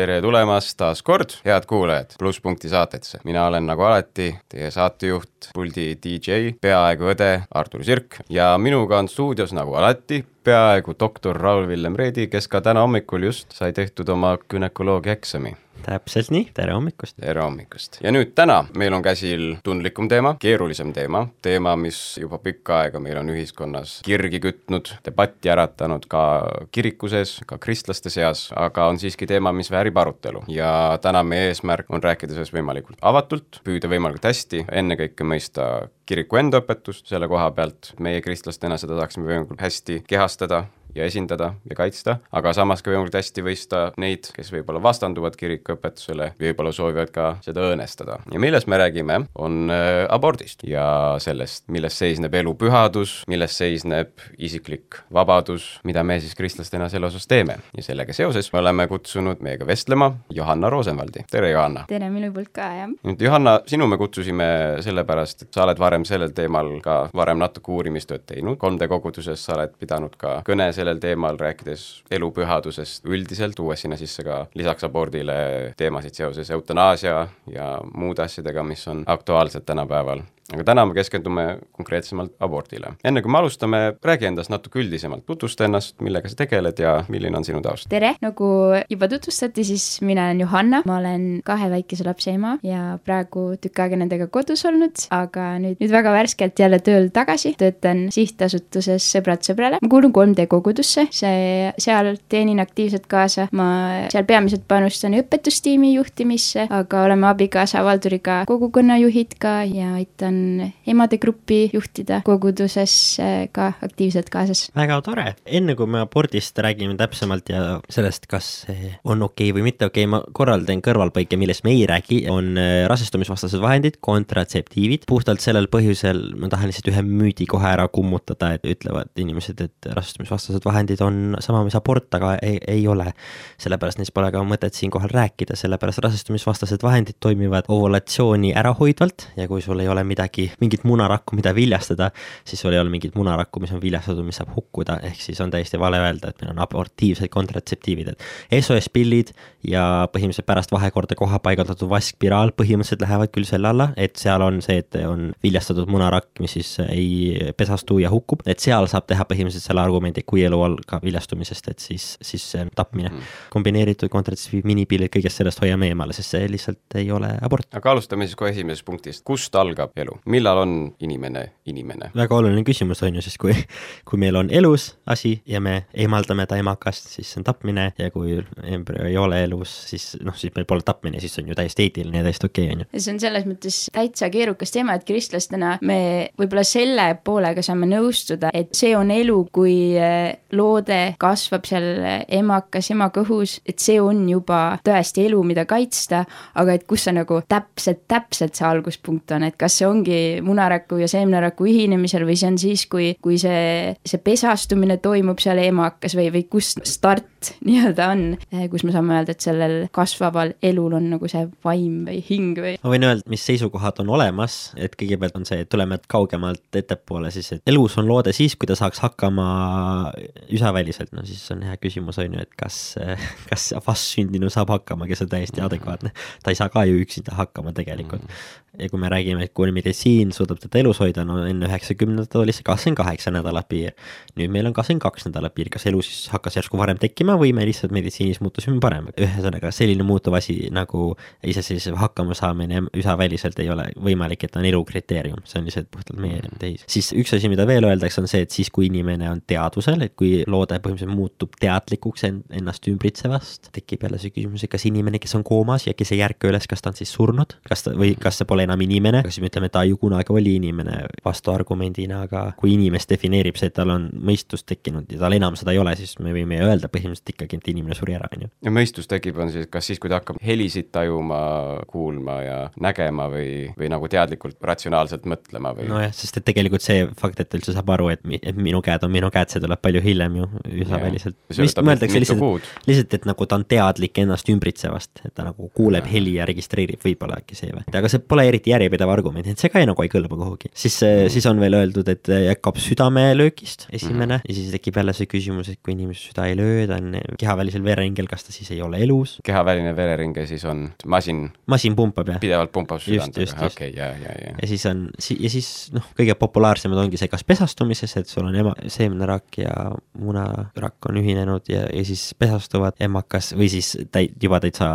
tere tulemast taas kord, head kuulajad, plusspunkti saatesse. mina olen nagu alati teie saatejuht, puldi DJ, peaaegu õde Artur Sirk ja minuga on stuudios nagu alati peaaegu doktor Raul-Villem Reedi, kes ka täna hommikul just sai tehtud oma günekoloogia eksami täpselt nii, tere hommikust! tere hommikust! ja nüüd täna meil on käsil tundlikum teema, keerulisem teema, teema, mis juba pikka aega meil on ühiskonnas kirgi kütnud, debatti äratanud ka kiriku sees, ka kristlaste seas, aga on siiski teema, mis väärib arutelu. ja täna meie eesmärk on rääkida sellest võimalikult avatult, püüda võimalikult hästi, ennekõike mõista kiriku enda õpetust selle koha pealt, meie kristlastena seda saaksime võimalikult hästi kehastada ja esindada ja kaitsta, aga samas ka võimalikult hästi võista neid, kes võib-olla vastanduvad kirikuõpetusele, võib-olla soovivad ka seda õõnestada. ja millest me räägime, on äh, abordist ja sellest, milles seisneb elu pühadus, milles seisneb isiklik vabadus, mida me siis kristlastena selle osas teeme. ja sellega seoses me oleme kutsunud meiega vestlema Johanna Rosenvaldi, tere Johanna! tere minu poolt ka, jah! nüüd Johanna, sinu me kutsusime sellepärast, et sa oled varem sellel teemal ka varem natuke uurimistööd teinud, 3D koguduses sa oled pidanud ka kõne sellel teemal, rääkides elupühadusest üldiselt, tuues sinna sisse ka lisaks abordile teemasid seoses eutanaasia ja muude asjadega, mis on aktuaalsed tänapäeval aga täna me keskendume konkreetsemalt abordile. enne kui me alustame, räägi endast natuke üldisemalt, tutvusta ennast, millega sa tegeled ja milline on sinu taust? tere, nagu juba tutvustati, siis mina olen Johanna, ma olen kahe väikese lapse ema ja praegu tükk aega nendega kodus olnud, aga nüüd, nüüd väga värskelt jälle tööl tagasi, töötan sihtasutuses Sõbrad sõbrale, ma kuulun 3D kogudusse, see, seal teenin aktiivselt kaasa, ma seal peamiselt panustan õpetustiimi juhtimisse, aga oleme abikaasa Valduriga kogukonnajuhid ka ja aitan emade gruppi juhtida koguduses ka aktiivselt kaasas. väga tore, enne kui me abordist räägime täpsemalt ja sellest, kas see on okei okay või mitte okei okay,, ma korraldan kõrvalpõike, millest me ei räägi, on äh, rasestumisvastased vahendid, kontratseptiivid, puhtalt sellel põhjusel ma tahan lihtsalt ühe müüdi kohe ära kummutada, et ütlevad inimesed, et rasestumisvastased vahendid on sama, mis abort, aga ei, ei ole. sellepärast neist pole ka mõtet siinkohal rääkida, sellepärast rasestumisvastased vahendid toimivad ovulatsiooni ärahoidvalt ja kui sul ei ole midagi midagi, mingit munarakku, mida viljastada, siis sul ei ole mingit munarakku, mis on viljastatud, mis saab hukkuda, ehk siis on täiesti vale öelda, et meil on abortiivsed kontratseptiivid, et SOS pillid ja põhimõtteliselt pärast vahekorda koha paigaldatud vaskspiraal põhimõtteliselt lähevad küll selle alla, et seal on see, et on viljastatud munarakk, mis siis ei pesastu ja hukkub, et seal saab teha põhimõtteliselt selle argumendi, kui elu algab viljastumisest, et siis, siis see on tapmine mm.. kombineeritud kontratseptiiv, minipillid, kõigest sellest hoiame eemale, sest see lihtsalt ei ole abort. aga alustame siis kohe esimesest punktist, kust algab elu? Millal on inimene inimene? väga oluline küsimus on ju, sest kui, kui meil on elus asi ja me eemaldame ta emakast, siis see on tapmine ja kui embrüo ei ole elus, siis noh, siis meil pole tapmine, siis on ju täiesti eetiline ja täiesti okei okay,, on ju. see on selles mõttes täitsa keerukas teema, et kristlastena me võib-olla selle poolega saame nõustuda, et see on elu, kui eh, loode kasvab seal emakas ema kõhus, et see on juba tõesti elu, mida kaitsta, aga et kus see nagu täpselt, täpselt see alguspunkt on, et kas see ongi ongi munaraku ja seemneraku ühinemisel või see on siis, kui, kui see, see pesastumine toimub seal emakas või, või kus start nii-öelda on, eh, kus me saame öelda, et sellel kasvaval elul on nagu see vaim või hing või. ma võin öelda, mis seisukohad on olemas, et kõigepealt on see, et tuleme kaugemalt ettepoole siis, et elus on loode siis, kui ta saaks hakkama üsaväliselt, no siis on hea küsimus, on ju, et kas, kas vastsündinu saab hakkama, kes on täiesti adekvaatne. ta ei saa ka ju üksinda hakkama tegelikult. Ja kui me räägime, et kui meditsiin suudab teda elus hoida, no enne üheksakümnendat oli see kakskümmend kaheksa nädalat piir. nüüd meil on kakskümmend kaks nädalat piir, kas elu siis hakkas järsku varem tekkima või me lihtsalt meditsiinis muutusime paremaks. ühesõnaga selline muutuv asi nagu iseseisev hakkamasaamine üsaväliselt ei ole võimalik, et on elu kriteerium, see on lihtsalt puhtalt meie mm. tehis. siis üks asi, mida veel öeldakse, on see, et siis, kui inimene on teadvusel, et kui loode põhimõtteliselt muutub teadlikuks ennast ümbritsevast, tekib jälle see küsimus, et kas inimene, kes on koomas ja kes ei ärka üles, kas ta on siis surnud, kas ta või kas see pole enam inimene, kas me ütleme, ta ju kunagi oli inimene vastuargumendina, aga kui inimest defineerib see, et tal on mõistus tekkinud ja tal enam seda ei ole, siis me võime öelda põhimõtteliselt ikkagi, et inimene suri ära, on ju. ja mõistus tekib, on siis kas siis, kui ta hakkab helisid tajuma, kuulma ja nägema või, või nagu teadlikult ratsionaalselt mõtlema või? nojah, sest et tegelikult see fakt, et ta üldse saab aru, et, et minu käed on minu käed, see tuleb palju hiljem ju üsaväliselt. vist mõeldakse lihtsalt, lihtsalt, et nagu ta on teadlik ennast ümbritsevast, et ta nagu kuuleb ja. heli ja registreerib, võib-olla äkki see või, aga see pole eriti järjepidev argument, et see ka ei, nagu ei kõlba kuhugi. siis mm., siis on veel öeldud, et jätkab südamelöögist, esimene mm., ja siis tekib jälle see küsimus, et kui inimese süda ei löö, ta on kehavälisel vereringel, kas ta siis ei ole elus? kehaväline vereringe siis on masin masin pumpab, jah. pidevalt pumpab südant, okei ja, ja, ja. ja siis on, ja siis noh, kõige populaarsemad ongi see kas pesastumises, et sul on ema, seemnerakk ja munarakk on ühinenud ja, ja siis pesastuvad emakas või siis täi-, juba täitsa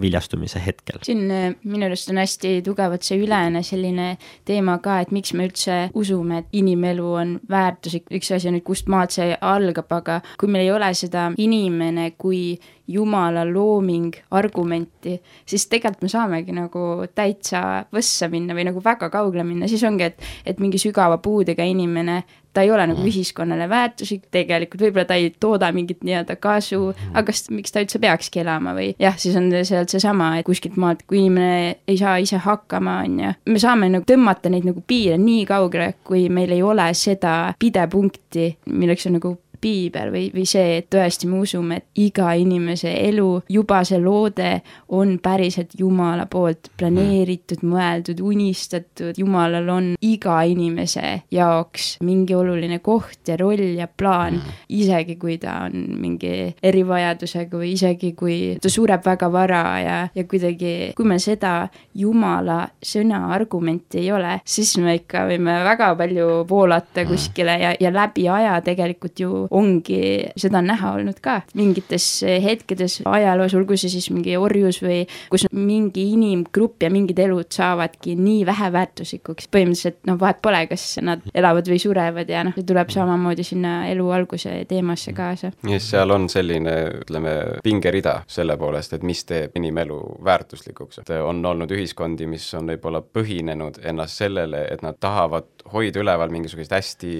viljastumise hetkel. siin äh, minu arust on hästi tugevalt see ülene selline teema ka, et miks me üldse usume, et inimelu on väärtuslik, üks asi on, et kust maalt see algab, aga kui meil ei ole seda inimene kui jumala looming argumenti, siis tegelikult me saamegi nagu täitsa võssa minna või nagu väga kaugele minna, siis ongi, et, et mingi sügava puudega inimene, ta ei ole nagu mm. ühiskonnale väärtuslik tegelikult, võib-olla ta ei tooda mingit nii-öelda kasu, mm. aga kas, miks ta üldse peakski elama või jah, siis on sealt seesama, et kuskilt maalt, kui inimene ei saa ise hakkama, on ju, me saame nagu tõmmata neid nagu piire nii kaugele, kui meil ei ole seda pidepunkti, milleks on nagu piibel või, või see, et tõesti me usume, et iga inimese elu, juba see loode on päriselt Jumala poolt planeeritud, mõeldud, unistatud, Jumalal on iga inimese jaoks mingi oluline koht ja roll ja plaan, mm. isegi kui ta on mingi erivajadusega või isegi kui ta sureb väga vara ja, ja kuidagi, kui me seda Jumala sõna argumenti ei ole, siis me ikka võime väga palju voolata mm. kuskile ja, ja läbi aja tegelikult ju ongi seda näha olnud ka mingites hetkedes ajaloos, olgu see siis mingi orjus või kus mingi inimgrupp ja mingid elud saavadki nii väheväärtuslikuks, põhimõtteliselt noh, vahet pole, kas nad elavad või surevad ja noh, see tuleb samamoodi sinna elu alguse teemasse kaasa. ja seal on selline, ütleme, pingerida selle poolest, et mis teeb inimelu väärtuslikuks, et on olnud ühiskondi, mis on võib-olla põhinenud ennast sellele, et nad tahavad hoida üleval mingisuguseid hästi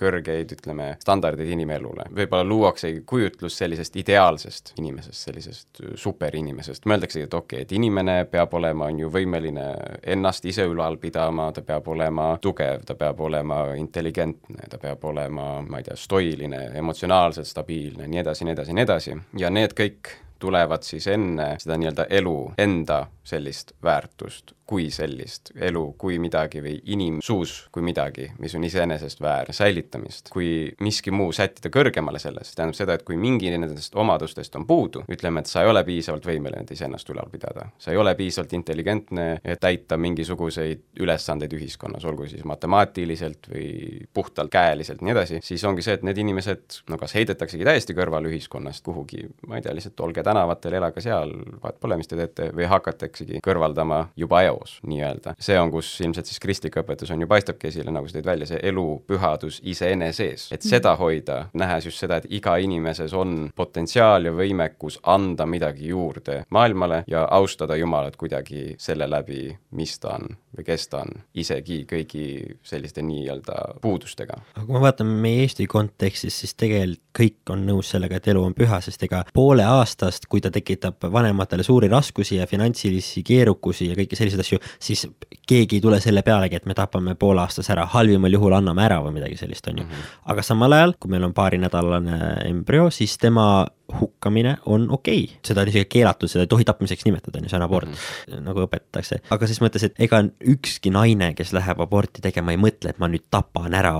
kõrgeid, ütleme, standardeid inimelule. võib-olla luuaksegi kujutlus sellisest ideaalsest inimesest, sellisest superinimesest, mõeldaksegi, et okei okay,, et inimene peab olema, on ju, võimeline ennast ise ülal pidama, ta peab olema tugev, ta peab olema intelligentne, ta peab olema, ma ei tea, stoiline, emotsionaalselt stabiilne, nii edasi, nii edasi, nii edasi, ja need kõik tulevad siis enne seda nii-öelda elu enda sellist väärtust kui sellist, elu kui midagi või inimsuus kui midagi, mis on iseenesest väär säilitamist. kui miski muu sättida kõrgemale sellest, tähendab seda, et kui mingi nendest omadustest on puudu, ütleme, et sa ei ole piisavalt võimeline iseennast ülal pidada, sa ei ole piisavalt intelligentne, et täita mingisuguseid ülesandeid ühiskonnas, olgu siis matemaatiliselt või puhtalt käeliselt, nii edasi, siis ongi see, et need inimesed no kas heidetaksegi täiesti kõrvale ühiskonnast kuhugi, ma ei tea, lihtsalt olge tänavatel, elage seal, vahet pole, mis te teete, või hakataksegi kõrvaldama juba eo eos nii-öelda. see on, kus ilmselt siis kristlik õpetus on ju, paistabki esile, nagu sa tõid välja, see elu pühadus iseeneses. et seda hoida, nähes just seda, et iga inimeses on potentsiaal ja võimekus anda midagi juurde maailmale ja austada Jumalat kuidagi selle läbi, mis ta on või kes ta on, isegi kõigi selliste nii-öelda puudustega. aga kui me vaatame meie Eesti kontekstis, siis tegelikult kõik on nõus sellega, et elu on püha, sest ega poole aastast, kui ta tekitab vanematele suuri raskusi ja finantsilisi keerukusi ja kõiki selliseid asju, siis keegi ei tule selle pealegi, et me tapame poole aastas ära, halvimal juhul anname ära või midagi sellist, on ju. Mhm. aga samal ajal, kui meil on paarinädalane embrüo, siis tema hukkamine on okei okay., seda on isegi keelatud, seda ei tohi tapmiseks nimetada, on ju, see on abort mm, -hmm. nagu õpetatakse. aga ses mõttes, et ega ükski naine, kes läheb aborti tegema, ei mõtle, et ma nüüd tapan ära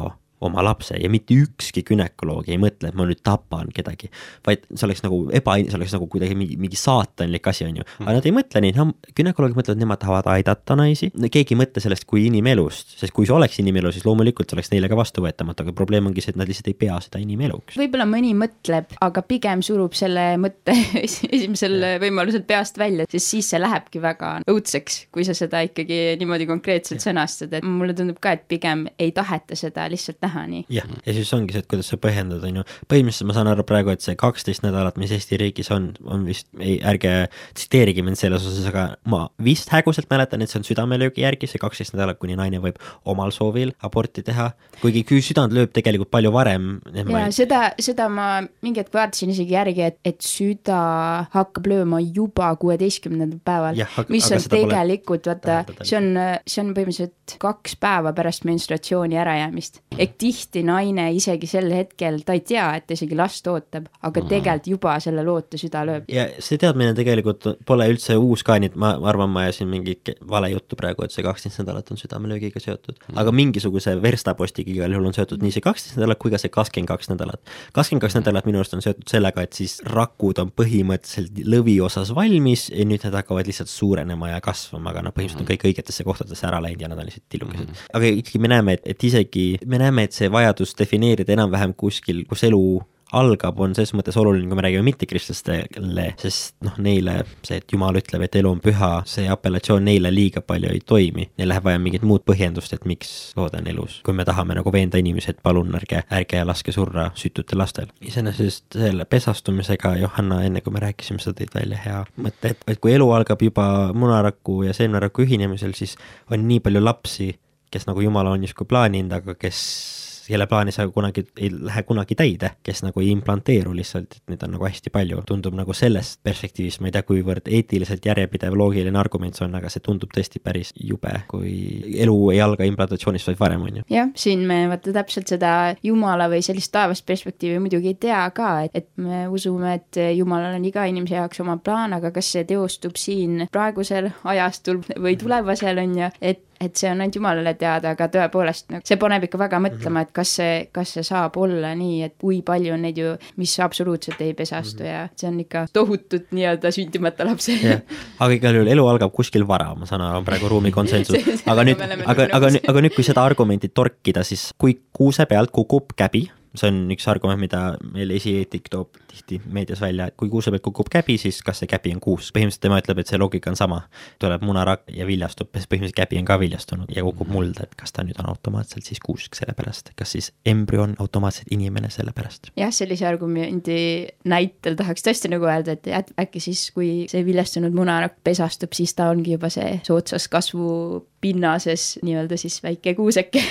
oma lapse ja mitte ükski gümnakoloog ei mõtle, et ma nüüd tapan kedagi. vaid see oleks nagu eba, see oleks nagu kuidagi mingi, mingi saatanlik asi, on ju. aga nad ei mõtle nii, noh, gümnakoloogid mõtlevad, nemad tahavad aidata naisi, keegi ei mõtle sellest kui inimelust, sest kui see oleks inimelu, siis loomulikult see oleks neile ka vastuvõetamatu, aga probleem ongi see, et nad lihtsalt ei pea seda inimeluks. võib-olla mõni mõtleb, aga pigem surub selle mõtte esimesel võimalusel peast välja, sest siis see lähebki väga õudseks, kui sa seda ikkagi niimoodi konkreetselt sõnastad, et mulle tundub ka, et pigem ei taheta seda lihtsalt näha nii. jah, ja siis ongi see, et kuidas sa põhjendad, on ju, põhimõtteliselt ma saan aru praegu, et see kaksteist nädalat, mis Eesti riigis on, on vist, ei, ärge tsiteerige mind selles osas, aga ma vist häguselt mäletan, et see on südamelöögi järgi, see kaksteist nädalat, kuni naine võib omal soovil aborti teha, kuigi kui südant lööb tegelikult palju varem. ja ma... seda, seda ma mingi hetk vaatasin isegi järgi, et, et süda hakkab lööma juba kuueteistkümnendal päeval, mis on tegelikult, vaata, see on, see on põhimõtteliselt kaks päeva pärast menstruatsiooni ärajäämist. ehk tihti naine isegi sel hetkel, ta ei tea, et ta isegi last ootab, aga Mhm. tegelikult juba selle loote süda lööb. ja see teadmine tegelikult pole üldse uus ka, nii et ma ma arvan, ma ajasin mingit vale juttu praegu, et see kaksteist nädalat on südamelöögiga seotud. aga mingisuguse verstapostiga igal juhul on seotud nii see kaksteist nädalat kui ka see kakskümmend kaks nädalat. kakskümmend kaks nädalat minu arust on seotud sellega, et siis rakud on põhimõtteliselt lõviosas valmis ja nüüd nad hakkavad lihtsalt suurenema ja kasvama, aga noh, põhimõtteliselt on kõik õigetesse kohtadesse ära läinud ja nad on lihtsalt tillukesed. aga ikkagi me näeme, et, et isegi, me näeme, et see vajadus defineerida enam-vähem kuskil, kus elu algab, on selles mõttes oluline, kui me räägime mittekristlastele, sest noh, neile see, et Jumal ütleb, et elu on püha, see apellatsioon neile liiga palju ei toimi. Neil läheb vaja mingit muud põhjendust, et miks lood on elus. kui me tahame nagu veenda inimesi, et palun ärge, ärge laske surra süütutel lastel. iseenesest selle pesastumisega, Johanna, enne kui me rääkisime, sa tõid välja hea mõtte, et, et kui elu algab juba munaraku ja seemneraku ühinemisel, siis on nii palju lapsi, kes nagu Jumal on justkui plaaninud, aga kes kelle plaanis aga kunagi ei lähe kunagi täide, kes nagu ei implanteeru lihtsalt, et neid on nagu hästi palju, tundub nagu sellest perspektiivist, ma ei tea, kuivõrd eetiliselt järjepidev loogiline argument see on, aga see tundub tõesti päris jube, kui elu ei alga implantatsioonist, vaid varem, on ju. jah, siin me vaata täpselt seda Jumala või sellist taevast perspektiivi muidugi ei tea ka, et, et me usume, et Jumalal on iga inimese jaoks oma plaan, aga kas see teostub siin praegusel ajastul või tulevasel, on ju, et et see on ainult Jumalale teada, aga tõepoolest nagu see paneb ikka väga mõtlema, et kas see, kas see saab olla nii, et kui palju on neid ju, mis absoluutselt ei pesastu ja see on ikka tohutult nii-öelda sündimata lapsi. jah, aga igal juhul elu algab kuskil vara, ma saan aru, on praegu ruumi konsensus. aga nüüd, aga, aga, aga nüüd, kui seda argumenti torkida, siis kui kuuse pealt kukub käbi, see on üks argument, mida meil esieetik toob tihti meedias välja, et kui kuuse pealt kukub käbi, siis kas see käbi on kuus. põhimõtteliselt tema ütleb, et see loogika on sama. tuleb munarakk ja viljastub, sest põhimõtteliselt käbi on ka viljastunud ja kukub mulda, et kas ta nüüd on automaatselt siis kuusk selle pärast, kas siis embrüo on automaatselt inimene selle pärast. jah, sellise argumendi näitel tahaks tõesti nagu öelda, et äkki siis, kui see viljastunud munarakk pesastub, siis ta ongi juba see soodsas kasvupinnases nii-öelda siis väike kuuseke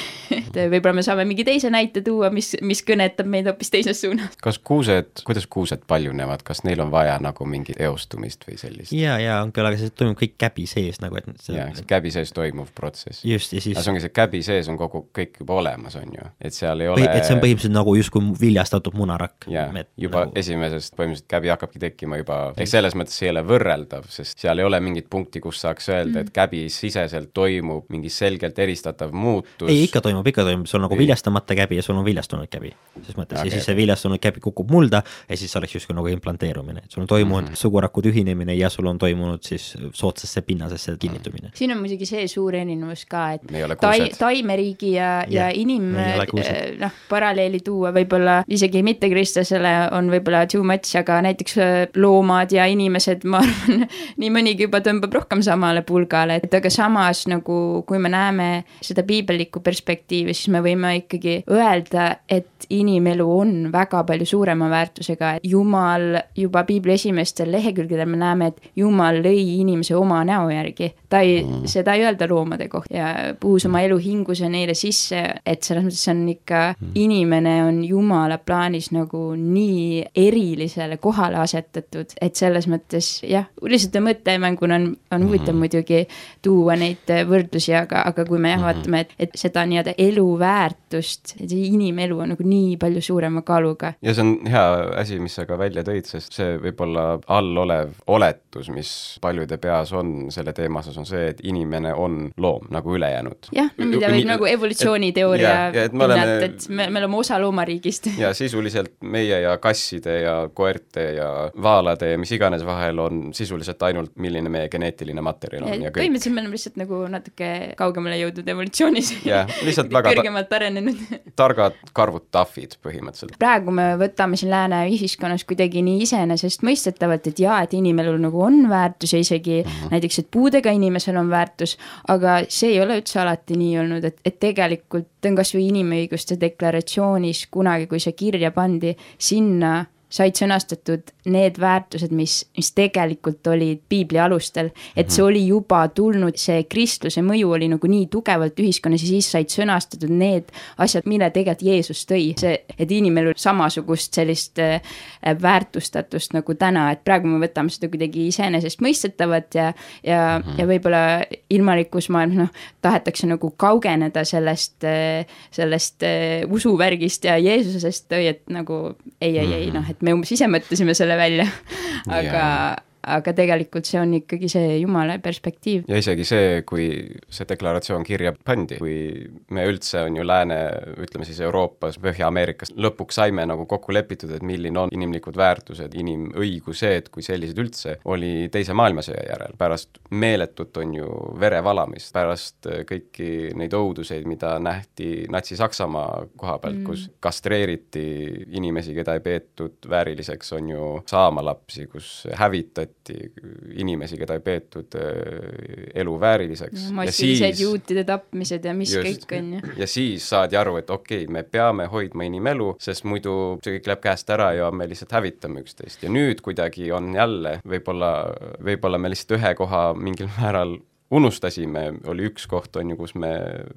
et võib-olla me saame mingi teise näite tuua, mis, mis kõnetab meid hoopis teises suunas. kas kuused, kuidas kuused paljunevad, kas neil on vaja nagu mingit eostumist või sellist? ja, ja on küll, aga see toimub kõik käbi sees nagu, et see jaa, see käbi sees toimuv protsess. just, ja siis aga see ongi see käbi sees on kogu, kõik juba olemas, on ju, et seal ei ole Põhi, et see on põhimõtteliselt nagu justkui viljastatud munarakk. jaa, juba nagu... esimesest põhimõtteliselt käbi hakkabki tekkima juba, ehk selles mõttes ei ole võrreldav, sest seal ei ole mingit punkti, kus saaks öelda, et käbisiseselt toimub mingi selgelt eristatav muutus. ei, ikka toimub, ikka toimub, sul on nagu viljastamata käbi ja sul on viljastunud käbi. ses mõttes okay. Ja siis see viljastunud käbi kukub mulda ja siis oleks justkui nagu implanteerumine, et sul on toimunud mm Mhm. -hmm. sugurakud ühinemine ja sul on toimunud siis soodsasse pinnasesse kinnitumine. siin on muidugi see suur erinevus ka, et Me ei ole tai, taimeriigi ja, ja Jah, inim-, kuused. noh, paralleeli tuua võib-olla isegi mittekristlasele on võib-olla too much, aga näiteks äh, loomad ja inimesed, ma arvan, nii mõnigi juba tõmbab rohkem samale pulgale, et aga samas nagu, kui me näeme seda piibellikku perspektiivi, siis me võime ikkagi öelda, et inimelu on väga palju suurema väärtusega, et Jumal juba piibli esimestel lehekülgedel me näeme, et Jumal lõi inimese oma näo järgi. ta ei mm., seda ei öelda loomade kohta ja puhus oma elu hinguse neile sisse, et selles mõttes on ikka mm., inimene on Jumala plaanis nagu nii erilisele kohale asetatud, et selles mõttes jah, lihtsalt mõttemänguna on, on huvitav mm. muidugi tuua neid võrdlusi, aga, aga kui me jah vaatame, et, et seda nii-öelda eluväärtust, et see inimelu on nagu nii palju suurema kaaluga. ja see on hea asi, mis sa ka välja tõid, sest see võib-olla all olev oletus, mis paljude peas on selle teema osas, on see, et inimene on loom nagu ülejäänud. jah, mida võib nagu evolutsiooniteooria ja, ja pinnalt, et me, me oleme osa loomariigist. ja sisuliselt meie ja kasside ja koerte ja vaalade ja mis iganes vahel on sisuliselt ainult, milline meie geneetiline materjal on ja kõik. põhimõtteliselt me oleme lihtsalt nagu natuke kaugemale jõudnud evolutsioonis Jah, lihtsalt väga kõrgemalt arenenud targad karvud tahvid põhimõtteliselt. praegu me võtame siin lääne ühiskonnas kuidagi nii iseenesestmõistetavalt, et jaa, et inimelul nagu on väärtus ja isegi -hmm. näiteks, et puudega inimesel on väärtus, aga see ei ole üldse alati nii olnud, et, et tegelikult on kas või inimõiguste deklaratsioonis kunagi, kui see kirja pandi, sinna said sõnastatud need väärtused, mis, mis tegelikult olid piibli alustel. et see oli juba tulnud, see kristluse mõju oli nagu nii tugevalt ühiskonnas ja siis said sõnastatud need asjad, mille tegelikult Jeesus tõi. see, et inimelul samasugust sellist äh, väärtustatust nagu täna, et praegu me võtame seda kuidagi iseenesestmõistetavat ja, ja mm, -hmm. ja võib-olla ilmalikus maailmas noh, tahetakse nagu kaugeneda sellest, äh, sellest äh, usuvärgist ja Jeesusest, et nagu ei, ei, ei noh, et me umbes ise mõtlesime selle välja. Aga yeah aga tegelikult see on ikkagi see jumala perspektiiv. ja isegi see, kui see deklaratsioon kirja pandi, kui me üldse on ju lääne, ütleme siis Euroopas, Põhja-Ameerikas, lõpuks saime nagu kokku lepitud, et milline on inimlikud väärtused, inimõigused kui sellised üldse, oli Teise maailmasõja järel, pärast meeletut on ju verevalamist, pärast kõiki neid õuduseid, mida nähti Natsi-Saksamaa koha pealt mm., kus kastreeriti inimesi, keda ei peetud vääriliseks, on ju, saama lapsi, kus hävitati võeti inimesi, keda ei peetud äh, elu vääriliseks. massilised juutide tapmised ja mis just, kõik, on ju. ja siis saadi aru, et okei okay,, me peame hoidma inimelu, sest muidu see kõik läheb käest ära ja me lihtsalt hävitame üksteist ja nüüd kuidagi on jälle võib-olla, võib-olla me lihtsalt ühe koha mingil määral unustasime, oli üks koht, on ju, kus me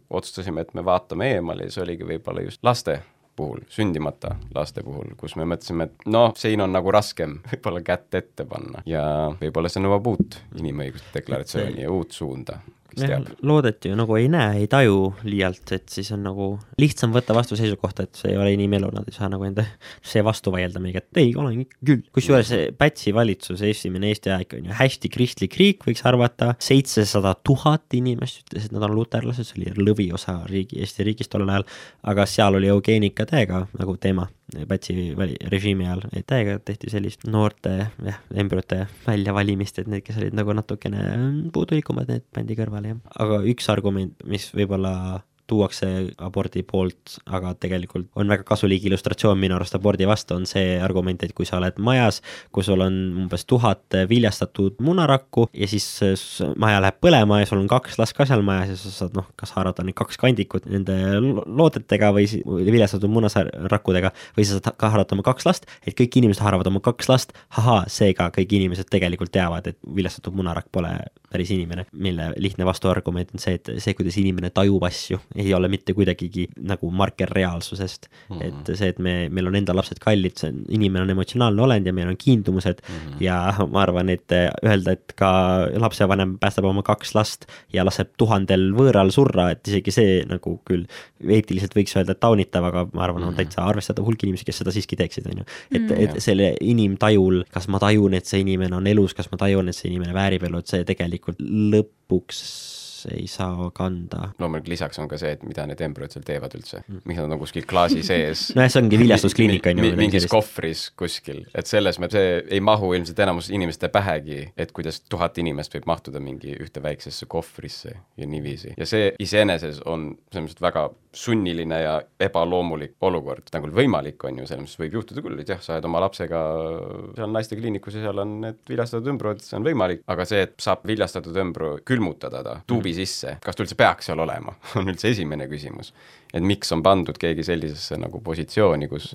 otsustasime, et me vaatame eemale ja see oligi võib-olla just laste puhul, sündimata laste puhul, kus me mõtlesime, et noh, siin on nagu raskem võib-olla kätt ette panna ja võib-olla see nõuab uut inimõiguste deklaratsiooni ja uut suunda kes teab. loodeti ju nagu ei näe, ei taju liialt, et siis on nagu lihtsam võtta vastu seisukohta, et see ei ole inimelu, nad ei saa nagu enda, see vastu vaielda mingi, et ei, olen küll. kusjuures Pätsi valitsus, esimene Eesti aeg on ju hästi kristlik riik, võiks arvata, seitsesada tuhat inimest ütles, et nad on luterlased, see oli lõviosa riigi, Eesti riigist tollel ajal, aga seal oli eugeenika täiega nagu teema Pätsi väli-, režiimi ajal, et täiega tehti sellist noorte jah, embrüote väljavalimist, et need, kes olid nagu natukene puudulikumad, need pandi kõrvale, jah. aga üks argument, mis võib-olla tuuakse abordi poolt, aga tegelikult on väga kasulik illustratsioon minu arust abordi vastu, on see argument, et kui sa oled majas, kus sul on umbes tuhat viljastatud munarakku ja siis maja läheb põlema ja sul on kaks last ka seal majas ja sa saad noh, kas haarata need kaks kandikut nende loodetega või viljastatud munasrakkudega või sa saad ka haarata oma kaks last, et kõik inimesed haaravad oma kaks last, ahaa, seega kõik inimesed tegelikult teavad, et viljastatud munarakk pole päris inimene, mille lihtne vastuargument on see, et see, kuidas inimene tajub asju, ei ole mitte kuidagigi nagu marker reaalsusest mm. -hmm. et see, et me, meil on enda lapsed kallid, see on, inimene on emotsionaalne olend ja meil on kiindumused mm -hmm. ja ma arvan, et öelda, et ka lapsevanem päästab oma kaks last ja laseb tuhandel võõral surra, et isegi see nagu küll eetiliselt võiks öelda, et taunitav, aga ma arvan, on mhm. täitsa arvestatav hulk inimesi, kes seda siiski teeksid, on ju. et -hmm. et selle inimtajul, kas ma tajun, et see inimene on elus, kas ma tajun, et see inimene väärib elu, et see tegelikult lõpuks ei saa kanda. loomulikult lisaks on ka see, et mida need embrüod seal teevad üldse mm., miks nad on kuskil klaasi sees nojah, see ongi viljastuskliinik on ju. mingis kohvris kuskil, et selles mõttes see ei mahu ilmselt enamus inimeste pähegi, et kuidas tuhat inimest võib mahtuda mingi ühte väiksesse kohvrisse ja niiviisi. ja see iseenesest on selles mõttes väga sunniline ja ebaloomulik olukord, nagu võimalik on ju, selles mõttes võib juhtuda küll, et jah, sa oled oma lapsega seal naistekliinikus ja seal on need viljastatud õmbrud, see on võimalik, aga see, et saab viljastatud õmbru külmutada ta tuubi sisse, kas ta üldse peaks seal olema, on üldse esimene küsimus. et miks on pandud keegi sellisesse nagu positsiooni, kus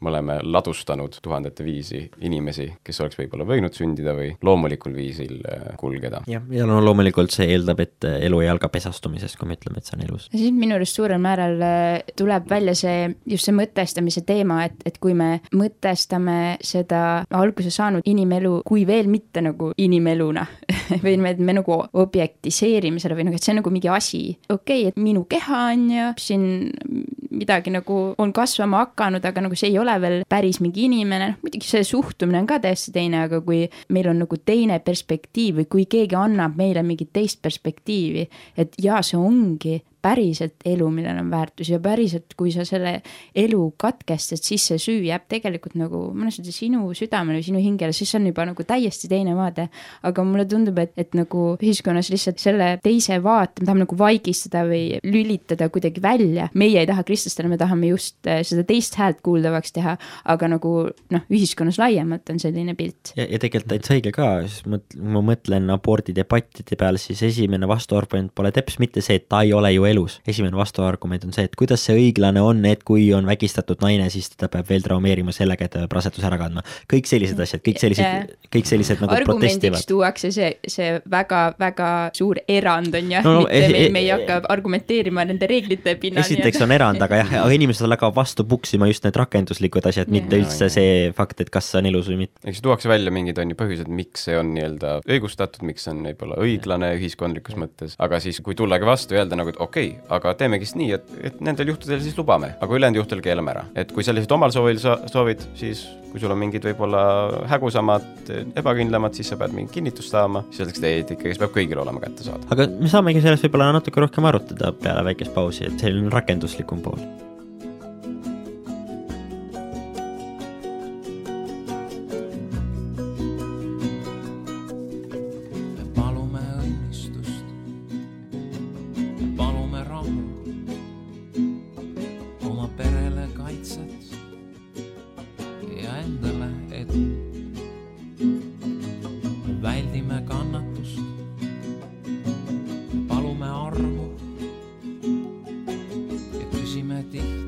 me oleme ladustanud tuhandete viisi inimesi, kes oleks võib-olla võinud sündida või loomulikul viisil äh, kulgeda. jah, ja no loomulikult see eeldab, et äh, elu ei alga pesastumisest, kui me ütleme, et see on elus. ja siis minu arust suurel määral äh, tuleb välja see, just see mõtestamise teema, et, et kui me mõtestame seda alguse saanud inimelu kui veel mitte nagu inimeluna või me, me nagu objektiseerime seda või nagu, et see on nagu mingi asi, okei okay,, et minu keha on ju, siin midagi nagu on kasvama hakanud, aga nagu see ei ole veel päris mingi inimene, noh muidugi see suhtumine on ka täiesti teine, aga kui meil on nagu teine perspektiiv või kui keegi annab meile mingit teist perspektiivi, et jaa, see ongi päriselt elu, millel on väärtus ja päriselt, kui sa selle elu katkestad, siis see süü jääb tegelikult nagu mõnes mõttes sinu südamele sinu hingele, siis on juba nagu täiesti teine vaade. aga mulle tundub, et, et nagu ühiskonnas lihtsalt selle teise vaate me tahame nagu vaigistada või lülitada kuidagi välja. meie ei taha kristlastena, me tahame just äh, seda teist häält kuuldavaks teha, aga nagu noh, ühiskonnas laiemalt on selline pilt. ja, ja tegelikult täitsa õige ka, siis mõt-, ma mõtlen abordidebattide peale, siis esimene vastuargument pole teps mitte see, et ta ei ole ju elu elus. esimene vastuargument on see, et kuidas see õiglane on, et kui on vägistatud naine, siis teda peab veel traumeerima sellega, et ta peab raseduse ära kandma. kõik sellised asjad, kõik sellised, kõik sellised nagu protestivad. tuuakse see, see väga-väga suur erand on ju no,, mitte me, me ei hakka argumenteerima nende reeglite pinnal. esiteks on erand, aga jah, aga inimesed hakkavad vastu puksima just need rakenduslikud asjad, mitte üldse see fakt, et kas see on elus või mitte. eks tuuakse välja mingid on ju põhjused, miks see on nii-öelda õigustatud, miks see on võib-olla õiglane ühiskondlikus mõttes, aga siis, kui tullagi vastu ja öelda nagu, et okei okay,, aga teemegi siis nii, et, et nendel juhtudel siis lubame, aga ülejäänud juhtudel keelame ära. et kui lihtsalt omal soovil sa soovid, siis kui sul on mingid võib-olla hägusamad, ebakindlamad, siis sa pead mingit kinnitust saama, siis öeldakse, et ei, et ikkagi see peab kõigile olema kättesaadav. aga me saamegi sellest võib-olla natuke rohkem arutada peale väikest pausi, et selline rakenduslikum pool dich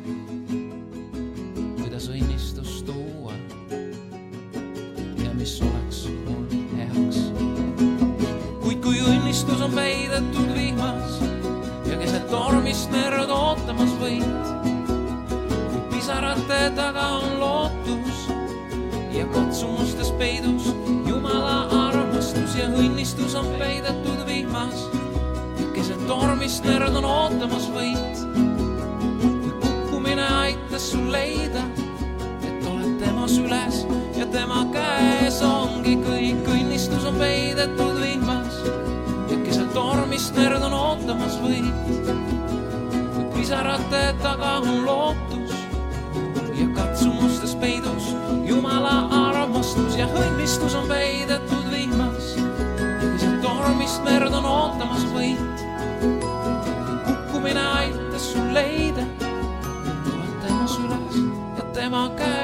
peidetud vihmas ja keset tormist merd ootamas kui pisarate taga on lootus ja katsumustes peidus Jumala armastus ja õnnistus on peidetud vihmas tormist merd on ootamas võit. kui kukkumine aitas sul leida, et oled tema süles ja tema käes ongi kõik, õnnistus on peidetud keset tormist merd on ootamas võit. kui pisarate taga on lootus ja katsumustes peidus Jumala armastus ja õnnistus on peidetud vihmas keset tormist merd on ootamas võit kukkumine aitas sul leida, tema süles ja tema käes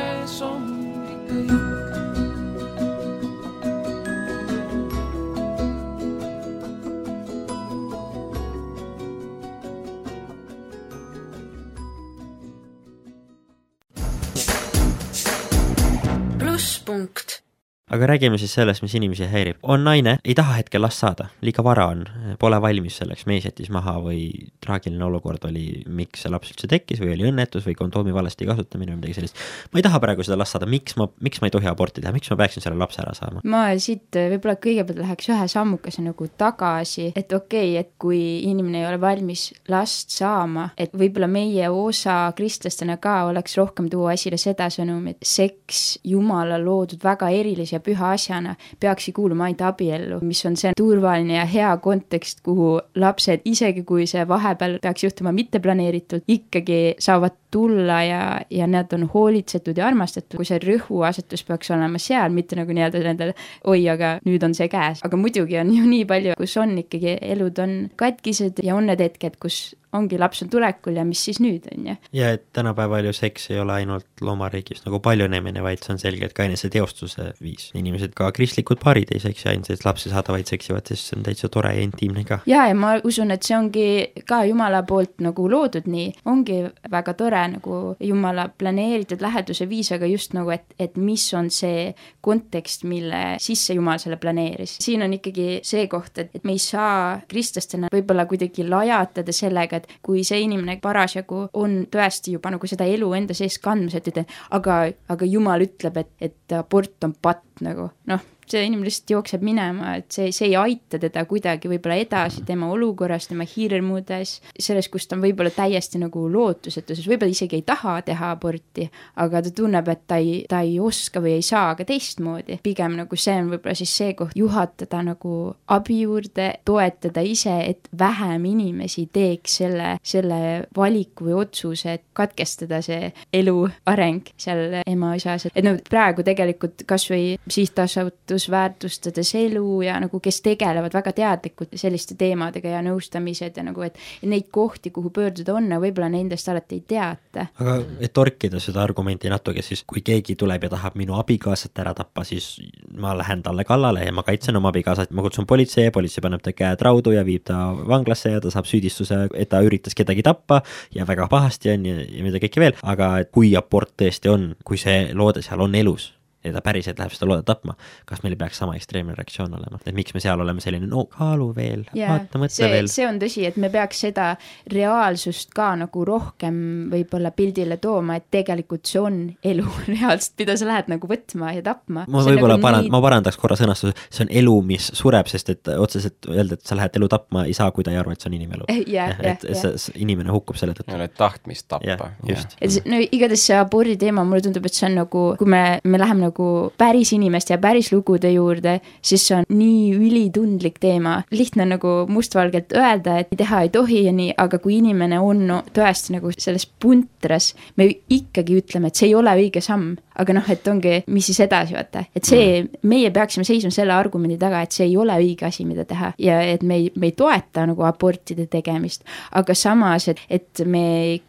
aga räägime siis sellest, mis inimesi häirib. on naine, ei taha hetkel last saada, liiga vara on, pole valmis selleks, mees jättis maha või traagiline olukord oli, miks see laps üldse tekkis või oli õnnetus või kondoomi valesti kasutamine või midagi sellist. ma ei taha praegu seda last saada, miks ma, miks ma ei tohi aborti teha, miks ma peaksin selle lapse ära saama? ma siit võib-olla kõigepealt läheks ühe sammukese nagu tagasi, et okei okay,, et kui inimene ei ole valmis last saama, et võib-olla meie osa kristlastena ka oleks rohkem tuua esile seda sõnumit, seks Jumala loodud väga erilise ja püha asjana peakski kuuluma ainult abiellu, mis on see turvaline ja hea kontekst, kuhu lapsed, isegi kui see vahepeal peaks juhtuma mitteplaneeritult, ikkagi saavad tulla ja, ja nad on hoolitsetud ja armastatud, kui see rõhuasetus peaks olema seal, mitte nagu nii-öelda nendel oi, aga nüüd on see käes, aga muidugi on ju nii palju, kus on ikkagi, elud on katkised ja on need hetked, kus ongi laps on tulekul ja mis siis nüüd, on ju. ja et tänapäeval ju seks ei ole ainult loomariigis nagu paljunemine, vaid see on selgelt ka eneseteostuse viis. inimesed, ka kristlikud paarid ei seksi ainult, et lapsi saada, vaid seksivad, sest see on täitsa tore ja intiimne ka. ja, ja ma usun, et see ongi ka Jumala poolt nagu loodud nii, ongi väga tore nagu Jumala planeeritud läheduse viis, aga just nagu, et, et mis on see kontekst, mille sisse Jumal selle planeeris. siin on ikkagi see koht, et, et me ei saa kristlastena võib-olla kuidagi lajatada sellega, et kui see inimene parasjagu on tõesti juba nagu seda elu enda sees kandmas, et ütled, aga, aga jumal ütleb, et, et abort on patt nagu, noh see inimene lihtsalt jookseb minema, et see, see ei aita teda kuidagi võib-olla edasi tema olukorras, tema hirmudes, selles, kus ta on võib-olla täiesti nagu lootusetuses, võib-olla isegi ei taha teha aborti, aga ta tunneb, et ta ei, ta ei oska või ei saa ka teistmoodi. pigem nagu see on võib-olla siis see koht, juhatada nagu abi juurde, toetada ise, et vähem inimesi teeks selle, selle valiku või otsuse, et katkestada see elu areng seal ema-isas, et no praegu tegelikult kasvõi sihtasutus väärtus, väärtustades elu ja nagu, kes tegelevad väga teadlikult selliste teemadega ja nõustamised ja nagu, et neid kohti, kuhu pöörduda on, võib-olla nendest alati ei teata. aga et torkida seda argumenti natuke, siis kui keegi tuleb ja tahab minu abikaasat ära tappa, siis ma lähen talle kallale ja ma kaitsen oma abikaasat, ma kutsun politsei ja politsei paneb ta käed raudu ja viib ta vanglasse ja ta saab süüdistuse, et ta üritas kedagi tappa ja väga pahasti on ja, ja mida kõike veel, aga kui abort tõesti on, kui see loode seal on elus ja ta päriselt läheb seda loodet tapma, kas meil ei peaks sama ekstreemne reaktsioon olema, et miks me seal oleme selline, no kaalu veel, vaata, mõtle see, veel. see on tõsi, et me peaks seda reaalsust ka nagu rohkem võib-olla pildile tooma, et tegelikult see on elu reaalselt, mida sa lähed nagu võtma ja tapma. ma võib-olla nagu paran- nii..., ma parandaks korra sõnastuse, see on elu, mis sureb, sest et otseselt öelda, et sa lähed elu tapma, ei saa, kui ta ei arva, et see on inimelu yeah,. et yeah. see inimene hukkub selle tõttu. tahtmist tappa. just. et no igatahes see abordi teema, mulle tundub, et see on nagu, kui me, me läheme nagu päris inimeste ja päris lugude juurde, siis see on nii ülitundlik teema. lihtne on nagu mustvalgelt öelda, et teha ei tohi ja nii, aga kui inimene on no, tõesti nagu selles puntras, me ikkagi ütleme, et see ei ole õige samm aga noh, et ongi, mis siis edasi, vaata, et see, meie peaksime seisma selle argumendi taga, et see ei ole õige asi, mida teha. Ja et me ei, me ei toeta nagu abortide tegemist, aga samas, et, et me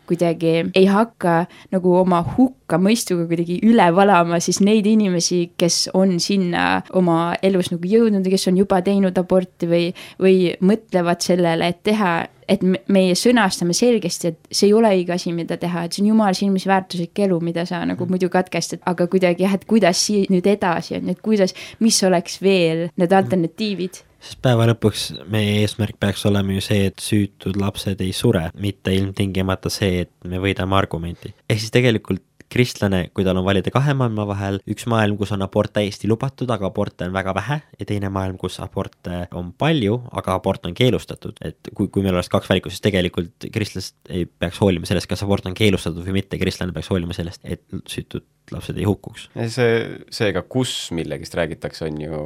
kuidagi ei hakka nagu oma hukkamõistuga kuidagi üle valama siis neid inimesi, kes on sinna oma elus nagu jõudnud ja kes on juba teinud aborti või, või mõtlevad sellele, et teha et meie sõnastame selgesti, et see ei ole õige asi, mida teha, et see on jumala silmis väärtuslik elu, mida sa nagu mm. muidu katkestad, aga kuidagi jah, et kuidas siit nüüd edasi on, et kuidas, mis oleks veel need alternatiivid sest päeva lõpuks meie eesmärk peaks olema ju see, et süütud lapsed ei sure, mitte ilmtingimata see, et me võidame argumenti. ehk siis tegelikult kristlane, kui tal on valida kahe maailma vahel, üks maailm, kus on abort täiesti lubatud, aga aborte on väga vähe. Ja teine maailm, kus aborte on palju, aga abort on keelustatud, et kui, kui meil oleks kaks valikut, siis tegelikult kristlased ei peaks hoolima sellest, kas abort on keelustatud või mitte, kristlane peaks hoolima sellest, et süütud lapsed ei hukkuks. see, seega, kus millegist räägitakse, on ju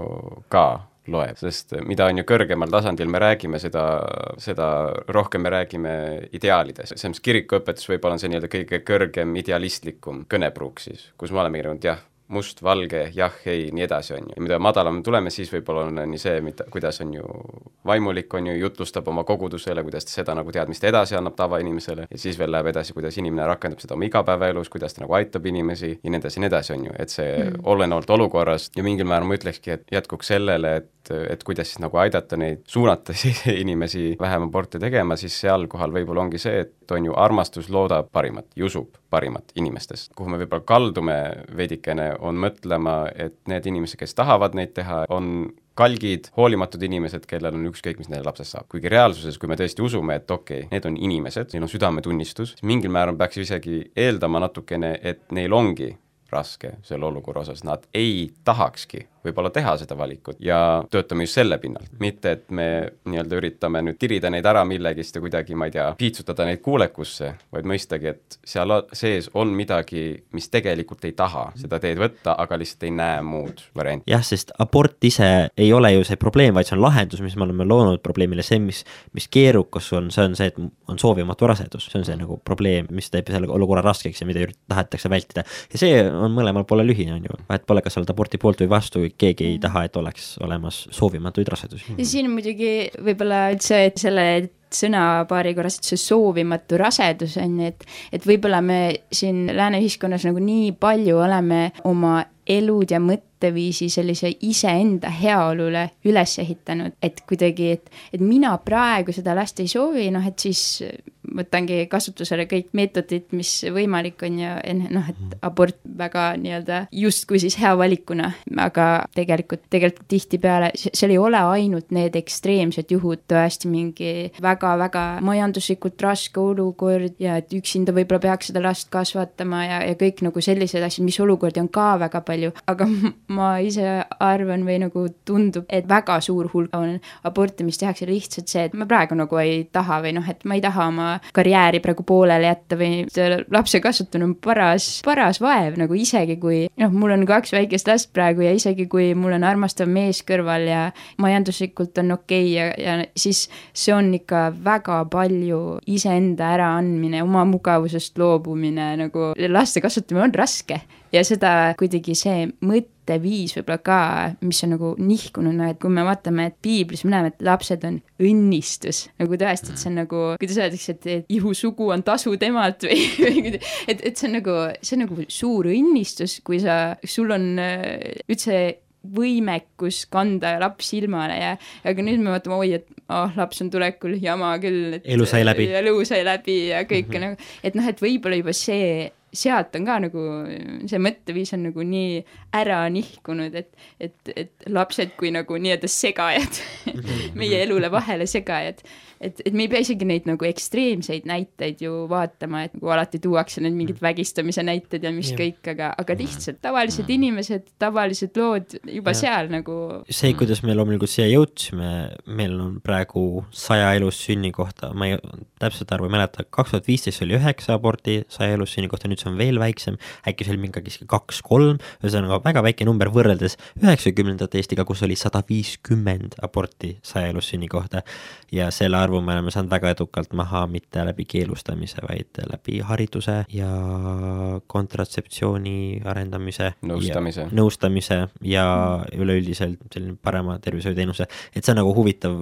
ka loeb, sest mida on ju kõrgemal tasandil me räägime, seda, seda rohkem me räägime ideaalides. see, mis kirikuõpetus võib-olla on see nii-öelda kõige kõrgem idealistlikum kõnepruuk siis, kus me olemegi nagu jah, must, valge, jah, ei, nii edasi, on ju. ja mida madalam tuleme, siis võib-olla on nii see, mida, kuidas on ju vaimulik, on ju, jutlustab oma kogudusele, kuidas ta seda nagu teadmist edasi annab tavainimesele ja siis veel läheb edasi, kuidas inimene rakendab seda oma igapäevaelus, kuidas ta nagu aitab inimesi ja nii edasi ja nii edasi, on ju, et see mm. olenevalt olukorrast ja mingil määral ma ütlekski, et jätkuks sellele, et, et kuidas siis nagu aidata neid, suunata siis inimesi vähem aborte tegema, siis seal kohal võib-olla ongi see, et on ju armastus loodab parimat ja usub parimat inimestest. kuhu me võib-olla kaldume veidikene, on mõtlema, et need inimesed, kes tahavad neid teha, on kalgid, hoolimatud inimesed, kellel on ükskõik, mis neile lapsest saab. kuigi reaalsuses, kui me tõesti usume, et okei okay,, need on inimesed, neil on südametunnistus, siis mingil määral peaks isegi eeldama natukene, et neil ongi raske selle olukorra osas, nad ei tahakski võib-olla teha seda valikut ja töötame just selle pinnalt, mitte et me nii-öelda üritame nüüd tirida neid ära millegist ja kuidagi, ma ei tea, piitsutada neid kuulekusse, vaid mõistagi, et seal sees on midagi, mis tegelikult ei taha seda teed võtta, aga lihtsalt ei näe muud varianti. jah, sest abort ise ei ole ju see probleem, vaid see on lahendus, mis me oleme loonud probleemile, see, mis, mis keerukas on, see on see, et on soovimatu rasedus, see on see nagu probleem, mis teeb selle olukorra raskeks ja mida tahetakse vältida. ja see on mõlemal poolel ühine, on ju, vahet pole, kas sa oled aborti poolt või vastu, keegi ei taha, et oleks olemas soovimatuid rasedusi. siin muidugi võib-olla üldse, et selle sõnapaari korras, et see soovimatu rasedus on ju, et, et võib-olla me siin lääne ühiskonnas nagu nii palju oleme oma elud ja mõtteviisi sellise iseenda heaolule üles ehitanud, et kuidagi, et, et mina praegu seda last ei soovi, noh et siis võtangi kasutusele kõik meetodid, mis võimalik on ja noh, et mhm. abort väga nii-öelda justkui siis hea valikuna, aga tegelikult, tegelikult tihtipeale seal ei ole ainult need ekstreemsed juhud, tõesti mingi väga-väga majanduslikult raske olukord ja et üksinda võib-olla peaks seda last kasvatama ja, ja kõik nagu sellised asjad, mis olukordi on ka väga palju, aga ma ise arvan või nagu tundub, et väga suur hulk on aborte, mis tehakse lihtsalt see, et ma praegu nagu ei taha või noh, et ma ei taha oma karjääri praegu pooleli jätta või lapse kasvatamine on paras, paras vaev nagu isegi kui noh, mul on kaks väikest last praegu ja isegi kui mul on armastav mees kõrval ja majanduslikult on okei okay ja, ja siis see on ikka väga palju iseenda äraandmine, oma mugavusest loobumine nagu laste kasvatamine on raske. ja seda kuidagi see mõtteviis võib-olla ka, mis on nagu nihkunud, noh et kui me vaatame, et piiblis me näeme, et lapsed on õnnistus, nagu tõesti, et see on nagu, kuidas öeldakse, et ihusugu on tasu temalt või, või et, et see on nagu, see on nagu suur õnnistus, kui sa, sul on üldse võimekus kanda laps ilmale ja, aga nüüd me vaatame, oi, et oh, laps on tulekul, jama küll. elu sai läbi. elu sai läbi ja kõik mm -hmm. nagu, et noh, et võib-olla juba see sealt on ka nagu, see mõtteviis on nagu nii ära nihkunud, et, et, et lapsed kui nagu nii-öelda segajad meie elule vahele segajad et, et me ei pea isegi neid nagu ekstreemseid näiteid ju vaatama, et nagu alati tuuakse need mingid mm. vägistamise näited ja mis ja. kõik, aga, aga lihtsalt tavalised ja. inimesed, tavalised lood juba ja. seal nagu. see, kuidas me loomulikult siia jõudsime, meil on praegu saja elussünni kohta, ma ei, täpselt arvu ei mäleta, kaks tuhat viisteist oli üheksa aborti saja elussünni kohta, nüüd see on veel väiksem, äkki see oli mingi kaks-kolm, ühesõnaga väga väike number võrreldes üheksakümnendate Eestiga, kus oli sada viiskümmend aborti saja elussünni kohta ja selle arvu arvu me oleme saanud väga edukalt maha mitte läbi keelustamise, vaid läbi hariduse ja kontratseptsiooni arendamise. nõustamise. nõustamise ja üleüldiselt selline parema tervishoiuteenuse, et see on nagu huvitav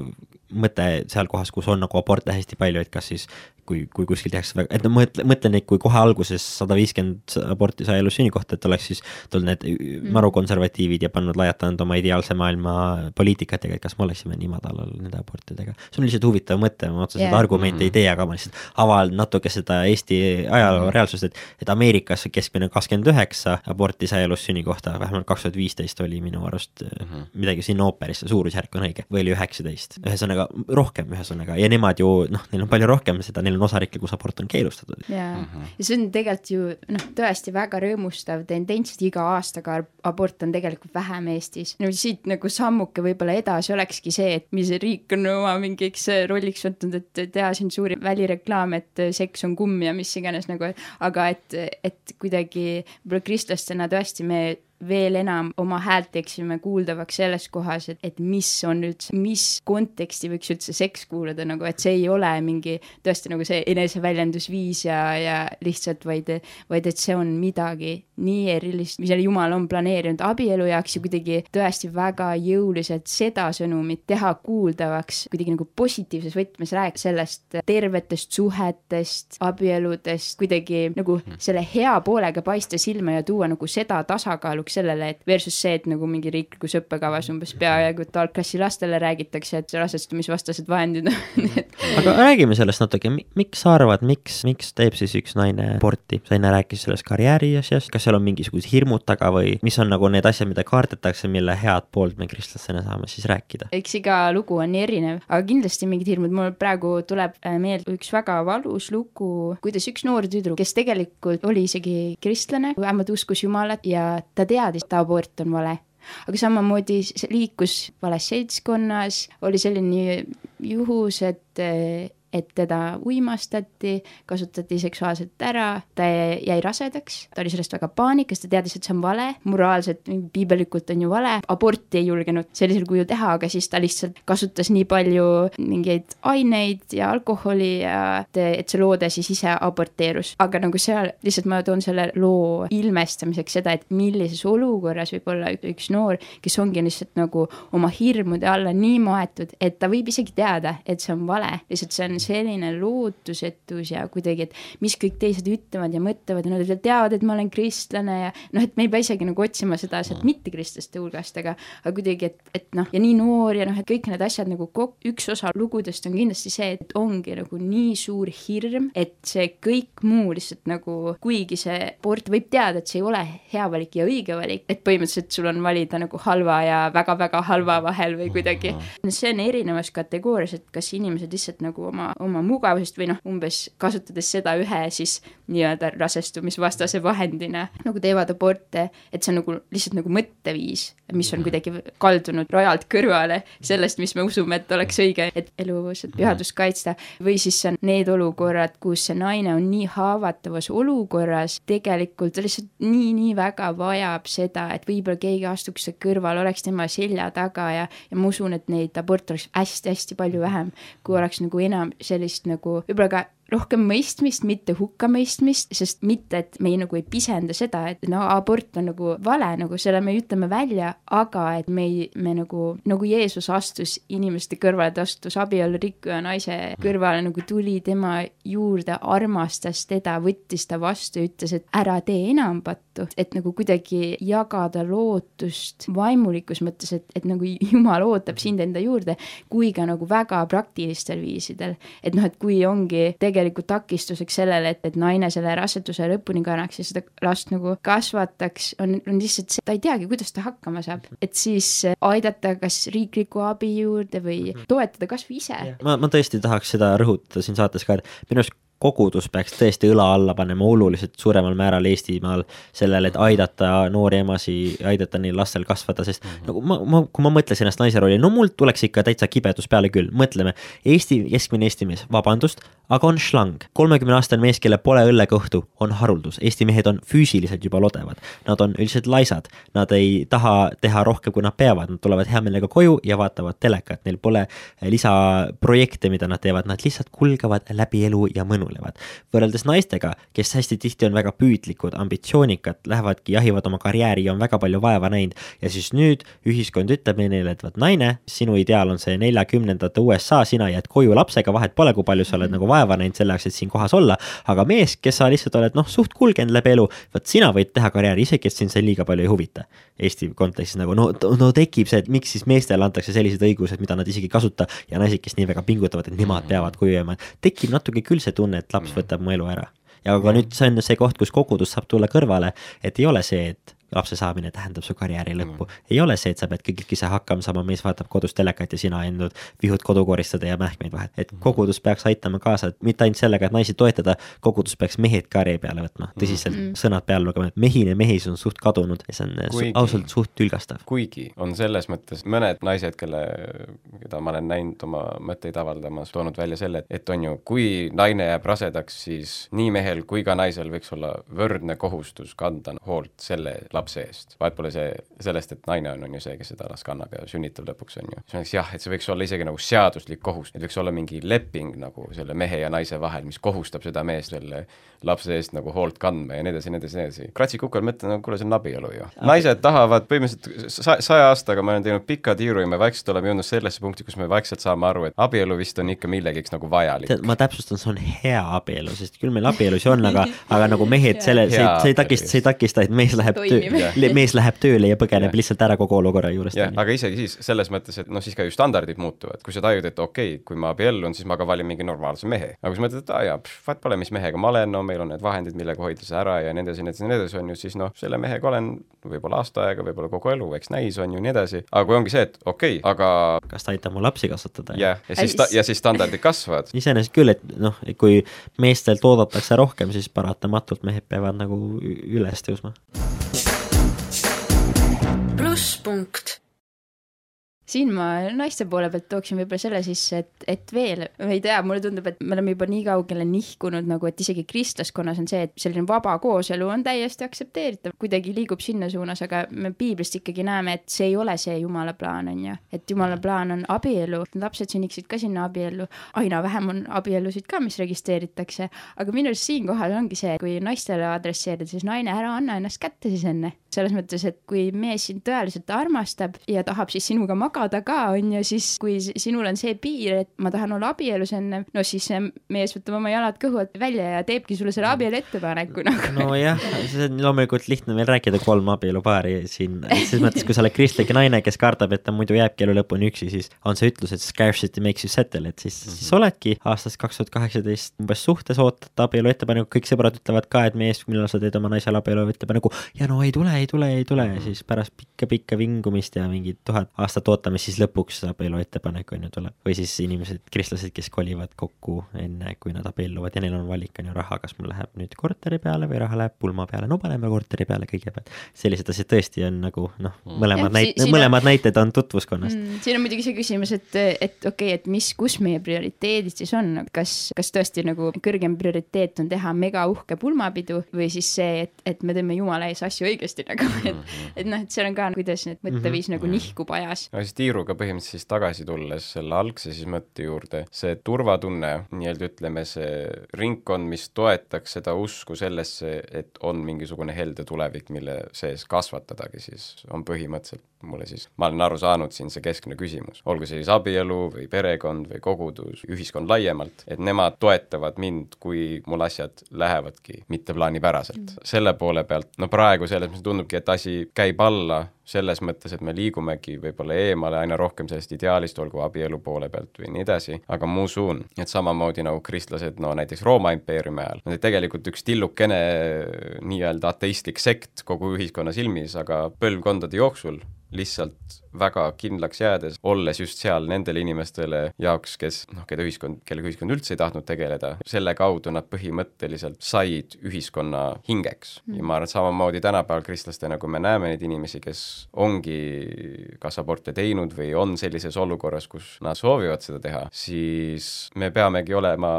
mõte seal kohas, kus on nagu aborte hästi palju, et kas siis kui, kui kuskil tehakse väga, et no mõtle, mõtle neid, kui kohe alguses sada viiskümmend aborti sai elussünni kohta, et oleks siis tulnud need mm. marukonservatiivid ja pannud laiatanud oma ideaalse maailma poliitikatega, et kas me oleksime nii madalal nende abortidega. see on lihtsalt huvitav mõte, ma otseselt yeah. argumente mm. ei tee, aga ma lihtsalt avan natuke seda Eesti ajaloo mm. reaalsust, et, et Ameerikas keskmine kakskümmend üheksa aborti sai elussünni kohta, vähemalt kaks tuhat viisteist oli minu arust mm -hmm. midagi siin ooperis, suurusjärk on õige, või oli üheksateist, ühesõnaga rohkem, ühesõnaga, ja nemad ju noh, neil on palju rohkem seda, neil on osariiklikkus abort on keelustatud. jaa mm, -hmm. ja see on tegelikult ju noh, tõesti väga rõõmustav tendents, et iga aastaga abort on tegelikult vähem Eestis. no siit nagu sammuke võib-olla edasi olekski see, et mis riik on oma mingiks rolliks võtnud, et teha siin suuri välireklaame, et seks on kumm ja mis iganes nagu, aga et, et kuidagi võib-olla kristlastena tõesti me veel enam oma häält teeksime kuuldavaks selles kohas, et, et mis on üldse, mis konteksti võiks üldse seks kuuluda, nagu et see ei ole mingi tõesti nagu see eneseväljendusviis ja, ja lihtsalt vaid, vaid et see on midagi nii erilist, mis Jumal on planeerinud abielu jaoks ja kuidagi tõesti väga jõuliselt seda sõnumit teha kuuldavaks kuidagi nagu positiivses võtmes, rääkida sellest tervetest suhetest, abieludest, kuidagi nagu mhm. selle hea poolega paista silma ja tuua nagu seda tasakaalu kasuks sellele, et versus see, et nagu mingi riiklikus õppekavas umbes peaaegu et algklassi lastele räägitakse, et rasestumisvastased vahendid on et aga räägime sellest natuke, miks sa arvad, miks, miks teeb siis üks naine aborti? sa enne rääkisid sellest karjääri asjast, kas seal on mingisugused hirmud taga või mis on nagu need asjad, mida kaardetakse, mille head poolt me kristlastena saame siis rääkida? eks iga lugu on nii erinev, aga kindlasti mingid hirmud, mul praegu tuleb äh, meelde üks väga valus lugu, kuidas üks noor tüdruk, kes tegelikult oli isegi kristlane, vähemalt uskus Jumalat ja ta teadis, et abort on vale. Aga samamoodi liikus vales seltskonnas, oli selline juhus, et et teda uimastati, kasutati seksuaalselt ära, ta jäi rasedaks, ta oli sellest väga paanikas, ta teadis, et see on vale, moraalselt, piibellikult on ju vale, aborti ei julgenud sellisel kujul teha, aga siis ta lihtsalt kasutas nii palju mingeid aineid ja alkoholi ja et, et see loode siis ise aborteerus. aga nagu seal, lihtsalt ma toon selle loo ilmestamiseks seda, et millises olukorras võib olla üks noor, kes ongi lihtsalt nagu oma hirmude alla nii maetud, et ta võib isegi teada, et see on vale, lihtsalt see on selline lootusetus ja kuidagi, et mis kõik teised ütlevad ja mõtlevad ja nad veel teavad, et ma olen kristlane ja noh, et me ei pea isegi nagu otsima seda sealt mittekristlaste hulgast, aga, aga kuidagi, et, et noh, ja nii noor ja noh, et kõik need asjad nagu kok-, üks osa lugudest on kindlasti see, et ongi nagu nii suur hirm, et see kõik muu lihtsalt nagu, kuigi see sport võib teada, et see ei ole hea valik ja õige valik, et põhimõtteliselt sul on valida nagu halva ja väga-väga halva vahel või kuidagi. see on erinevas kategoorias, et kas inimesed lihtsalt nagu oma oma mugavusest või noh, umbes kasutades seda ühe siis nii-öelda rasestumisvastase vahendina nagu teevad aborte, et see on nagu lihtsalt nagu mõtteviis, mis on kuidagi kaldunud rajalt kõrvale sellest, mis me usume, et oleks õige, et eluvõrdset pühadust kaitsta. või siis on need olukorrad, kus see naine on nii haavatavas olukorras, tegelikult ta lihtsalt nii-nii väga vajab seda, et võib-olla keegi astuks kõrval, oleks tema selja taga ja, ja ma usun, et neid aborte oleks hästi-hästi palju vähem, kui oleks nagu enam sellist nagu võib-olla ka rohkem mõistmist, mitte hukkamõistmist, sest mitte, et me ei, nagu ei pisenda seda, et no abort on nagu vale, nagu selle me ütleme välja, aga et me ei, me nagu, nagu Jeesus astus inimeste kõrvale, ta astus abielu rikkuja naise kõrvale, nagu tuli tema juurde, armastas teda, võttis ta vastu ja ütles, et ära tee enam pattu, et nagu kuidagi jagada lootust vaimulikus mõttes, et, et nagu Jumal ootab sind enda juurde, kui ka nagu väga praktilistel viisidel. et noh, et kui ongi tegelikult tegelikult takistuseks sellele, et, et naine selle raseduse lõpuni kannaks ja seda last nagu kasvataks, on, on lihtsalt see, ta ei teagi, kuidas ta hakkama saab. et siis aidata kas riikliku abi juurde või toetada kas või ise. ma, ma tõesti tahaks seda rõhutada siin saates ka, et minu arust kogudus peaks tõesti õla alla panema oluliselt suuremal määral Eestimaal sellele, et aidata noori emasid, aidata neil lastel kasvada, sest mm -hmm. nagu ma, ma, kui ma mõtlesin ennast naise rolli, no mul tuleks ikka täitsa kibedus peale küll, mõtleme, Eesti, keskmine Eesti mees, vabandust, aga on šlang. kolmekümne aastane mees, kellel pole õllekõhtu, on haruldus, Eesti mehed on füüsiliselt juba lodevad, nad on üldiselt laisad, nad ei taha teha rohkem, kui nad peavad, nad tulevad hea meelega koju ja vaatavad telekat, neil pole lisaprojekte, mida nad teevad, nad lihtsalt kulgevad läbi elu ja mõnu kuulevad. võrreldes naistega, kes hästi tihti on väga püüdlikud, ambitsioonikad, lähevadki, jahivad oma karjääri ja on väga palju vaeva näinud. Ja siis nüüd ühiskond ütleb neile, et vot naine, sinu ideaal on see neljakümnendate USA, sina jääd koju lapsega, vahet pole, kui palju sa oled nagu vaeva näinud selle jaoks, et siin kohas olla, aga mees, kes sa lihtsalt oled noh, suht kulgenud läbi elu, vot sina võid teha karjääri, isegi et sind see liiga palju ei huvita. Eesti kontekstis nagu no, no tekib see, et miks siis meestele antakse sellised õigused, mida nad isegi ei kasuta. Ja naised, kes nii väga pingutavad, et nemad peavad koju jääma, tekib natuke küll see tunne, et laps võtab mu elu ära. ja aga nüüd see on see koht, kus kogudus saab tulla kõrvale, et ei ole see, et lapse saamine tähendab su karjääri lõppu mm.. ei ole see, et sa pead kõik ise hakkama saama, mees vaatab kodus telekat ja sina ainult vihud kodu koristada ja mähkmeid vahet. et mm. kogudus peaks aitama kaasa, et mitte ainult sellega, et naisi toetada, kogudus peaks mehed ka ree peale võtma, tõsiselt mm. sõnad peale lugema, et mehine mehisus on suht kadunud ja see on kuigi, ausalt suht tülgastav. kuigi on selles mõttes mõned naised, kelle, keda ma olen näinud oma mõtteid avaldamas, toonud välja selle, et on ju, kui naine jääb rasedaks, siis nii mehel kui ka naisel võiks olla võrdne kohustus kanda hoolt selle lapse lapse eest. vahet pole see, sellest, et naine on, on ju see, kes seda last kannab ja sünnitab lõpuks, on ju. siis ma ütleks jah, et see võiks olla isegi nagu seaduslik kohustus, et võiks olla mingi leping nagu selle mehe ja naise vahel, mis kohustab seda meest selle lapse eest nagu hoolt kandma ja nii edasi, nii edasi, nii edasi. kratsi kukal mõtlen, no kuule, see on abielu ju. naised tahavad põhimõtteliselt sa-, saja aastaga me oleme teinud pika tiiru ja me vaikselt oleme jõudnud sellesse punkti, kus me vaikselt saame aru, et abielu vist on ikka millegiks nagu vajalik. ma täpsustan, see on hea abielu, sest küll meil abielusid on, aga, aga nagu mehed selle, see, see ei takista, see ei takista, et mees läheb töö, probleemi. mees läheb tööle ja põgeneb Jah. lihtsalt ära kogu olukorra juurest jah, aga isegi siis selles mõttes, et noh, siis ka ju standardid muutuvad, kui sa tajud, et okei okay,, kui ma abiellun, siis ma ka valin mingi normaalse mehe. aga kui sa mõtled, et aa jaa, vaat pole, mis mehega ma olen, no meil on need vahendid, millega hoida see ära ja nii edasi, nii edasi, nii edasi, on ju, siis noh, selle mehega olen võib-olla aasta aega, võib-olla kogu elu, eks näis, on ju, nii edasi. aga kui ongi see, et okei okay,, aga kas ta aitab mu lapsi kasvatada? jah, ja siis ta, ja siis standardid kasvavad. iseenesest küll, et noh, kui meestelt oodatakse rohkem, siis paratamatult mehed peavad nagu üles tõusma. Pluspunkt siin ma naiste poole pealt tooksin võib-olla selle sisse, et, et veel, ma ei tea, mulle tundub, et me oleme juba nii kaugele nihkunud nagu, et isegi kristlaskonnas on see, et selline vaba kooselu on täiesti aktsepteeritav, kuidagi liigub sinna suunas, aga me piiblist ikkagi näeme, et see ei ole see jumala plaan, on ju. et jumala plaan on abielu, lapsed sünniksid ka sinna abiellu, aina vähem on abielusid ka, mis registreeritakse, aga minu arust siinkohal ongi see, kui naistele adresseerida, siis naine, ära anna ennast kätte siis enne. selles mõttes, et kui mees sind tõeliselt armastab ja tahab siis sinuga magada ka, on ju, siis kui sinul on see piir, et ma tahan olla abielus enne, no siis see mees võtab oma jalad kõhu alt välja ja teebki sulle selle abielu ettepaneku nagu. nojah, see on loomulikult lihtne meil rääkida kolm abielupaari siin, selles mõttes, kui sa oled kristlik naine, kes kardab, et ta muidu jääbki elu lõpuni üksi, siis on see ütlus, et scarcity makes you settle, et siis mm, -hmm. siis oledki aastast kaks tuhat kaheksateist umbes suhtes, ootad abielu ettepaneku, kõik sõbrad ütlevad ka, et mees, millal sa teed oma naisele abielu ettepaneku ja no ei tule, ei tule, ei tule ja siis pärast pikka-pikka vingumist ja mingit tuhat aastat ootamist, siis lõpuks abielu ettepanek on ju tuleb. või siis inimesed, kristlased, kes kolivad kokku enne, kui nad abielluvad ja neil on valik on ju raha, kas mul läheb nüüd korteri peale või raha läheb pulma peale, no paneme korteri peale kõigepealt. sellised asjad tõesti on nagu noh, mõlemad Jah, näit- si-, siin on- mõlemad näited on tutvuskonnast mm.. mm,. siin on muidugi see küsimus, et, et okei okay,, et mis, kus meie prioriteedid siis on, kas, kas tõesti nagu kõrgem prioriteet on teha mega uhke pulmapidu või siis see, et, et me teeme jumala ees asju õigesti nagu, et, et noh, et seal on ka, kuidas need mõtteviis mm -hmm. nagu nihkub ajas. no siis tiiruga põhimõtteliselt siis tagasi tulles selle algse siis mõtte juurde, see turvatunne, nii-öelda ütleme, see ringkond, mis toetaks seda usku sellesse, et on mingisugune helde tulevik, mille sees kasvatadagi, siis on põhimõtteliselt mulle siis, ma olen aru saanud siin see keskne küsimus, olgu see siis abielu või perekond või kogudus, ühiskond laiemalt, et nemad toetavad mind, kui mul asjad lähevadki mitteplaanipäraselt mm.. selle poole pealt, no praegu selles mõttes tundubki, et asi käib alla selles mõttes, et me liigumegi võib-olla eemale aina rohkem sellest ideaalist, olgu abielu poole pealt või nii edasi, aga ma usun, et samamoodi nagu kristlased, no näiteks Rooma impeeriumi ajal, nad olid tegelikult üks tillukene nii-öelda ateistlik sekt kogu ühiskonna silmis, aga põlvkondade jooksul lihtsalt väga kindlaks jäädes, olles just seal nendele inimestele jaoks, kes noh, keda ühiskond, kellega ühiskond üldse ei tahtnud tegeleda, selle kaudu nad põhimõtteliselt said ühiskonna hingeks mm.. ja ma arvan, et samamoodi tänapäeval kristlastena, kui me näeme neid inimesi, kes ongi kas aborte teinud või on sellises olukorras, kus nad soovivad seda teha, siis me peamegi olema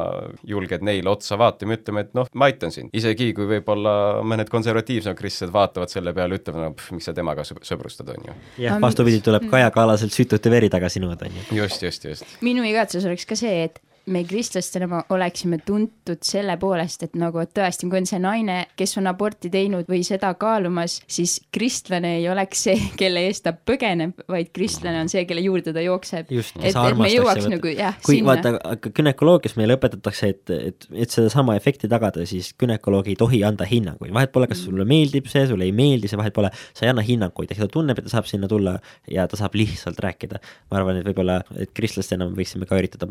julged neile otsa vaatama ja ütlema, et noh, ma aitan sind. isegi kui võib-olla mõned konservatiivsemad kristlased vaatavad selle peale, ütlevad, no pff, miks sa temaga sõb- sõbrustad, on ju. jah vastupidi, tuleb Kaja Kallaselt süütute veri tagasi nõuda, on ju. just, just, just. minu igatsus oleks ka see, et me kristlastena oleksime tuntud selle poolest, et nagu et tõesti, kui on see naine, kes on aborti teinud või seda kaalumas, siis kristlane ei oleks see, kelle eest ta põgeneb, vaid kristlane on see, kelle juurde ta jookseb. et, et me jõuaks nagu jah, kui sinna. vaata, aga günekoloogias meile õpetatakse, et, et, et sedasama efekti tagada, siis günekoloog ei tohi anda hinnanguid, vahet pole, kas sulle meeldib see, sulle ei meeldi see, vahet pole, sa ei anna hinnanguid, ehk ta tunneb, et ta saab sinna tulla ja ta saab lihtsalt rääkida. ma arvan, et võib-olla, et kristlastena me võiksime ka üritada,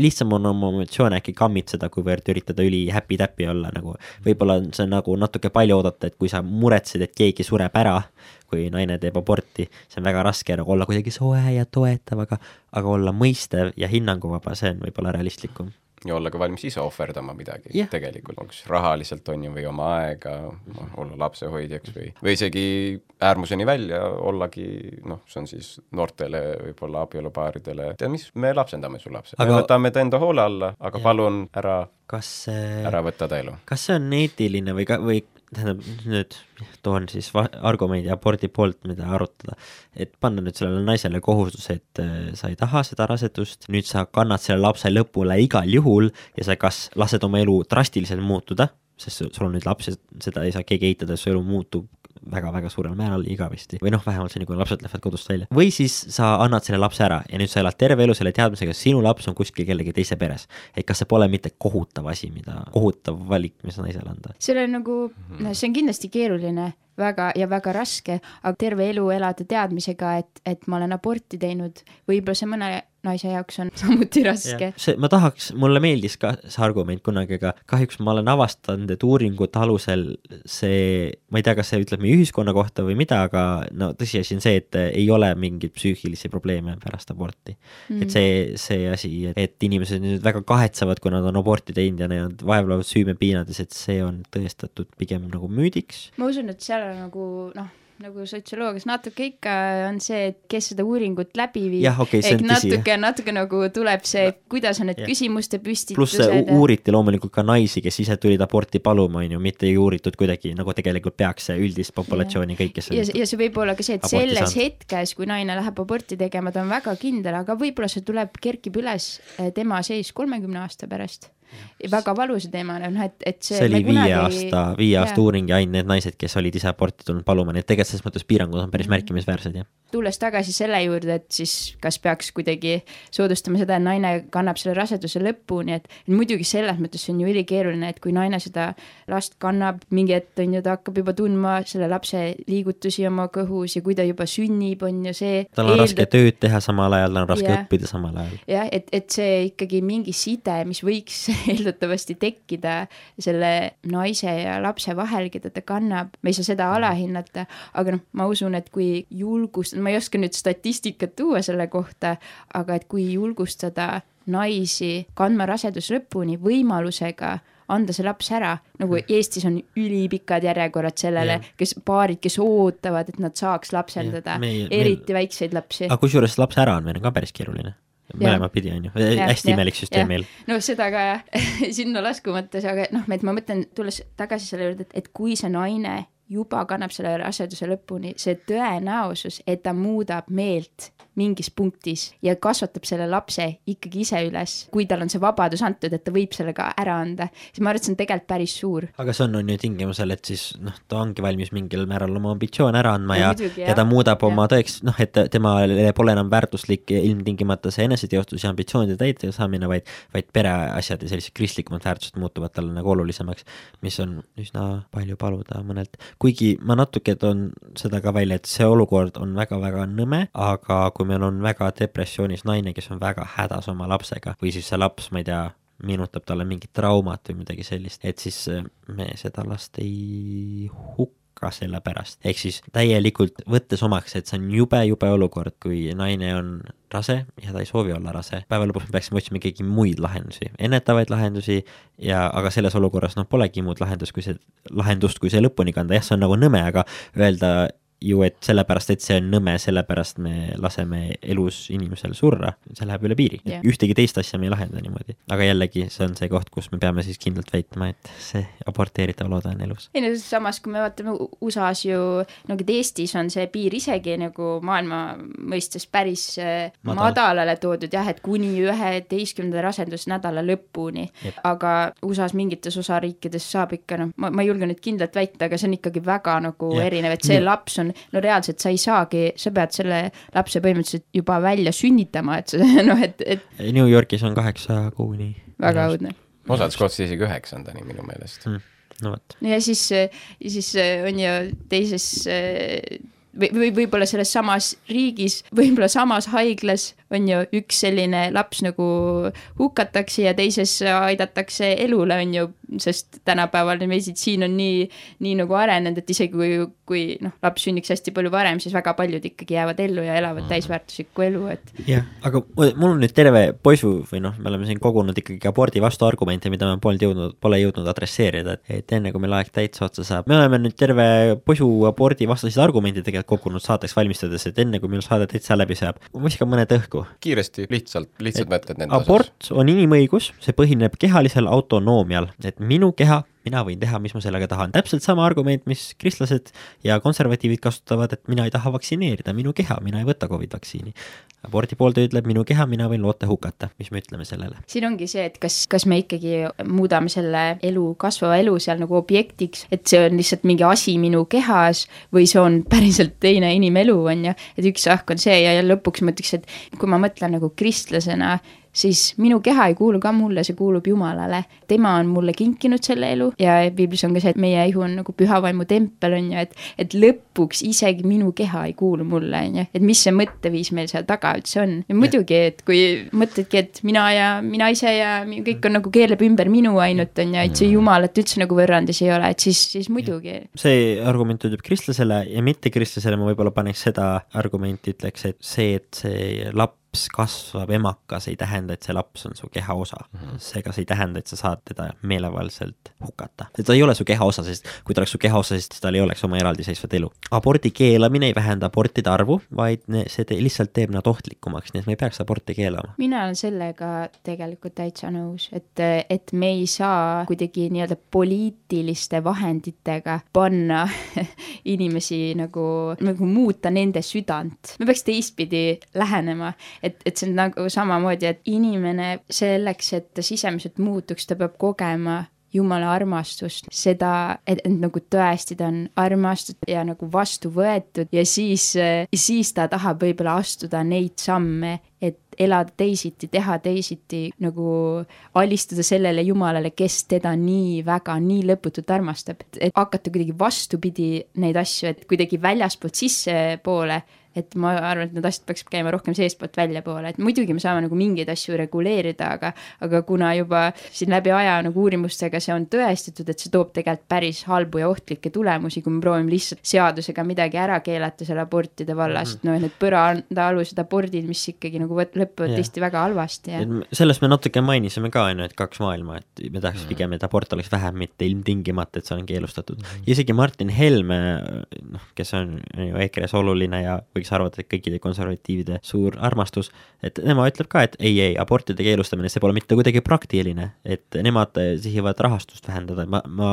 lihtsam on oma emotsioone äkki kammitseda, kuivõrd üritada üli happy-täppi olla nagu, võib-olla on see nagu natuke palju oodata, et kui sa muretsed, et keegi sureb ära, kui naine teeb aborti, see on väga raske nagu olla kuidagi soe ja toetav, aga, aga olla mõistev ja hinnanguvaba, see on võib-olla realistlikum. Ja olla ka valmis ise ohverdama midagi Jah. tegelikult, siis rahaliselt on ju, või oma aega, olla lapsehoidjaks või, või isegi äärmuseni välja ollagi noh, see on siis noortele võib-olla abielupaaridele, tead mis, me lapsendame su lapse aga..., me võtame ta enda hoole alla, aga ja. palun ära, kas see ära võta ta elu. kas see on eetiline või ka, või tähendab, nüüd toon siis argumendi abordi poolt, mida arutada, et panna nüüd sellele naisele kohustus, et äh, sa ei taha seda rasedust, nüüd sa kannad selle lapse lõpule igal juhul ja sa kas lased oma elu drastiliselt muutuda, sest sul on nüüd laps ja seda ei saa keegi eitada, su elu muutub väga-väga suurel määral igavesti või noh, vähemalt seni, kuni lapsed lähevad kodust välja. või siis sa annad selle lapse ära ja nüüd sa elad terve elu selle teadmisega, sinu laps on kuskil kellegi teise peres. et kas see pole mitte kohutav asi, mida, kohutav valik, mis naisele anda? see on nagu, see on kindlasti keeruline väga ja väga raske, aga terve elu elada teadmisega, et, et ma olen aborti teinud, võib-olla see mõne naise jaoks on samuti raske. see, ma tahaks, mulle meeldis ka see argument kunagi, aga kahjuks ma olen avastanud, et uuringute alusel see, ma ei tea, kas see ütleb meie ühiskonna kohta või mida, aga no tõsiasi on see, et ei ole mingeid psüühilisi probleeme pärast aborti mm.. et see, see asi, et inimesed nüüd väga kahetsevad, kui nad on aborti teinud ja nad vaevlevad süümepiinades, et see on tõestatud pigem nagu müüdiks. ma usun, et seal on nagu noh nagu sotsioloogias natuke ikka on see, et kes seda uuringut läbi viib. jah, okei okay,, see on tõsi. natuke, natuke nagu tuleb see, kuidas on need ja. küsimuste püstitused. pluss uuriti loomulikult ka naisi, kes ise tulid aborti paluma, on ju, mitte ei uuritud kuidagi nagu tegelikult peaks see üldist populatsiooni kõik, kes ja, ja see võib olla ka see, et selles saanud. hetkes, kui naine läheb aborti tegema, ta on väga kindel, aga võib-olla see tuleb, kerkib üles eh, tema seis kolmekümne aasta pärast väga valusa teemana, noh et, et see see oli viie kunagi... aasta, viie aasta uuring ja ainult need naised, kes olid ise aborti tulnud paluma, nii et tegelikult selles mõttes piirangud on päris mhm. märkimisväärsed, jah. tulles tagasi selle juurde, et siis kas peaks kuidagi soodustama seda, et naine kannab selle raseduse lõpuni, et muidugi selles mõttes see on ju ülikeeruline, et kui naine seda last kannab, mingi hetk on ju, ta hakkab juba tundma selle lapse liigutusi oma kõhus ja kui ta juba sünnib, on ju see tal on eeldab... raske tööd teha samal ajal, tal on raske ja. õppida samal ajal. jah, et, et see ikkagi mingi side, mis võiks eeldatavasti tekkida selle naise ja lapse vahel, keda ta kannab, me ei saa seda alahinnata, aga noh, ma usun, et kui julgustada, ma ei oska nüüd statistikat tuua selle kohta, aga et kui julgustada naisi kandma rasedus lõpuni võimalusega anda see laps ära, nagu. Eestis on ülipikad järjekorrad sellele, kes paarid, kes ootavad, et nad saaks lapsendada, eriti meil... väikseid lapsi. aga kusjuures lapse äraandmine on ka päris keeruline mõlemat pidi, on ju, hästi imelik süsteem meil. no seda ka jah sinna laskumata, aga noh, et ma mõtlen, tulles tagasi selle juurde, et, et kui see naine juba kannab selle raseduse lõpuni, see tõenäosus, et ta muudab meelt mingis punktis ja kasvatab selle lapse ikkagi ise üles, kui tal on see vabadus antud, et ta võib selle ka ära anda, siis ma arvan, et see on tegelikult päris suur. aga see on, on ju tingimusel, et siis noh, ta ongi valmis mingil määral oma ambitsioone ära andma ja, ja, ja, ta muudab ja. oma tõeks, noh, et temale pole enam väärtuslik ilmtingimata see eneseteostus ja ambitsioonide täite saamine, vaid, vaid pereasjad ja sellised kristlikumad väärtused muutuvad talle nagu olulisemaks, mis on üsna palju paluda mõnelt kuigi ma natuke toon seda ka välja, et see olukord on väga-väga nõme, aga kui meil on väga depressioonis naine, kes on väga hädas oma lapsega või siis see laps, ma ei tea, meenutab talle mingit traumat või midagi sellist, et siis me seda last ei hukka selle pärast, ehk siis täielikult võttes omaks, et see on jube-jube olukord, kui naine on rase ja ta ei soovi olla rase. päeva lõpuks me peaksime otsima ikkagi muid lahendusi, ennetavaid lahendusi ja, aga selles olukorras noh, polegi muud lahendust, kui see, lahendust, kui see lõpuni kanda, jah, see on nagu nõme, aga öelda ju, et sellepärast, et see on nõme, sellepärast me laseme elus inimesel surra, see läheb üle piiri yeah.. ühtegi teist asja me ei lahenda niimoodi. aga jällegi, see on see koht, kus me peame siis kindlalt väitma, et see aborteeritav loode on elus. ei no samas, kui me vaatame USA-s ju, nagu et Eestis on see piir isegi nagu maailma mõistes päris äh, Madal. madalale toodud jah, et kuni üheteistkümnenda rasendusnädala lõpuni. aga USA-s mingites osariikides saab ikka noh, ma, ma ei julge nüüd kindlalt väita, aga see on ikkagi väga nagu ja. erinev, et see Nii. laps on no reaalselt sa ei saagi, sa pead selle lapse põhimõtteliselt juba välja sünnitama, et see noh, et, et. New Yorgis on kaheksa kuuni. väga õudne. osades kohtades isegi üheksandani minu meelest mm no vot. ja siis, siis on ju teises või, või võib-olla selles samas riigis, võib-olla samas haiglas on ju üks selline laps nagu hukatakse ja teises aidatakse elule, on ju, sest tänapäeval meditsiin on nii, nii nagu arenenud, et isegi kui, kui noh, laps sünniks hästi palju varem, siis väga paljud ikkagi jäävad ellu ja elavad täisväärtuslikku elu, et. jah, aga mul on nüüd terve poisu või noh, me oleme siin kogunud ikkagi abordi vastu argumente, mida me polnud jõudnud, pole jõudnud adresseerida, et, et enne kui meil aeg täitsa otsa saab, me oleme nüüd terve poisu abordi vastaseid argumente tegelikult kogunud saateks valmistades, et enne kui meil saade täitsa läbi saab, ma viskan mõned õhku kiiresti, lihtsalt, lihtsad mõtted nende abort osas. on inimõigus, see põhineb kehalisel autonoomial, et minu keha mina võin teha, mis ma sellega tahan, täpselt sama argument, mis kristlased ja konservatiivid kasutavad, et mina ei taha vaktsineerida minu keha, mina ei võta Covid vaktsiini. abordi pooldaja ütleb minu keha, mina võin loote hukata, mis me ütleme sellele? siin ongi see, et kas, kas me ikkagi muudame selle elu, kasvava elu seal nagu objektiks, et see on lihtsalt mingi asi minu kehas või see on päriselt teine inimelu, on ju, et üks ahk on see ja, ja lõpuks ma ütleks, et kui ma mõtlen nagu kristlasena, siis minu keha ei kuulu ka mulle, see kuulub Jumalale. tema on mulle kinkinud selle elu ja piiblis on ka see, et meie ihu on nagu püha vaimu tempel, on ju, et, et lõpuks isegi minu keha ei kuulu mulle, on ju, et mis see mõtteviis meil seal taga üldse on. ja muidugi, et kui mõtledki, et mina ja mina ise ja kõik on nagu keerleb ümber minu ainult, on ju, et see Jumalat üldse nagu võrrandis ei ole, et siis, siis muidugi. see argument ütleb kristlasele ja mittekristlasele ma võib-olla paneks seda argumenti, ütleks, et see, et see laps laps kasvab emakas, ei tähenda, et see laps on su keha osa mm. -hmm. seega see ei tähenda, et sa saad teda meelevaldselt hukata. ta ei ole su keha osa, sest kui ta oleks su keha osa, siis tal ei oleks oma eraldiseisvat elu. abordi keelamine ei vähenda abortide arvu, vaid see te lihtsalt teeb nad ohtlikumaks, nii et me ei peaks aborti keelama. mina olen sellega tegelikult täitsa nõus, et, et me ei saa kuidagi nii-öelda poliitiliste vahenditega panna inimesi nagu, nagu muuta nende südant. me peaks teistpidi lähenema, et, et see on nagu samamoodi, et inimene selleks, et ta sisemiselt muutuks, ta peab kogema Jumala armastust, seda, et, nagu tõesti ta on armastatud ja nagu vastu võetud ja siis, siis ta tahab võib-olla astuda neid samme, et elada teisiti, teha teisiti, nagu alistuda sellele Jumalale, kes teda nii väga, nii lõputult armastab, et hakata kuidagi vastupidi neid asju, et kuidagi väljaspoolt sissepoole et ma arvan, et need asjad peaks käima rohkem seestpoolt väljapoole, et muidugi me saame nagu mingeid asju reguleerida, aga, aga kuna juba siin läbi aja nagu uurimustega see on tõestatud, et see toob tegelikult päris halbu ja ohtlikke tulemusi, kui me proovime lihtsalt seadusega midagi ära keelata seal abortide vallas mm, -hmm. noh, need põrandaalused abordid, mis ikkagi nagu lõpevad tihti väga halvasti ja. sellest me natuke mainisime ka, on ju, et kaks maailma, et me tahaks mm -hmm. pigem, et abort oleks vähem, mitte ilmtingimata, et see on keelustatud mm. -hmm. isegi Martin Helme, noh, kes on ju EKRE-s oluline ja või võiks arvata, et kõikide konservatiivide suur armastus, et tema ütleb ka, et ei, ei, abortide keelustamine, see pole mitte kuidagi praktiline, et nemad sihivad rahastust vähendada, ma, ma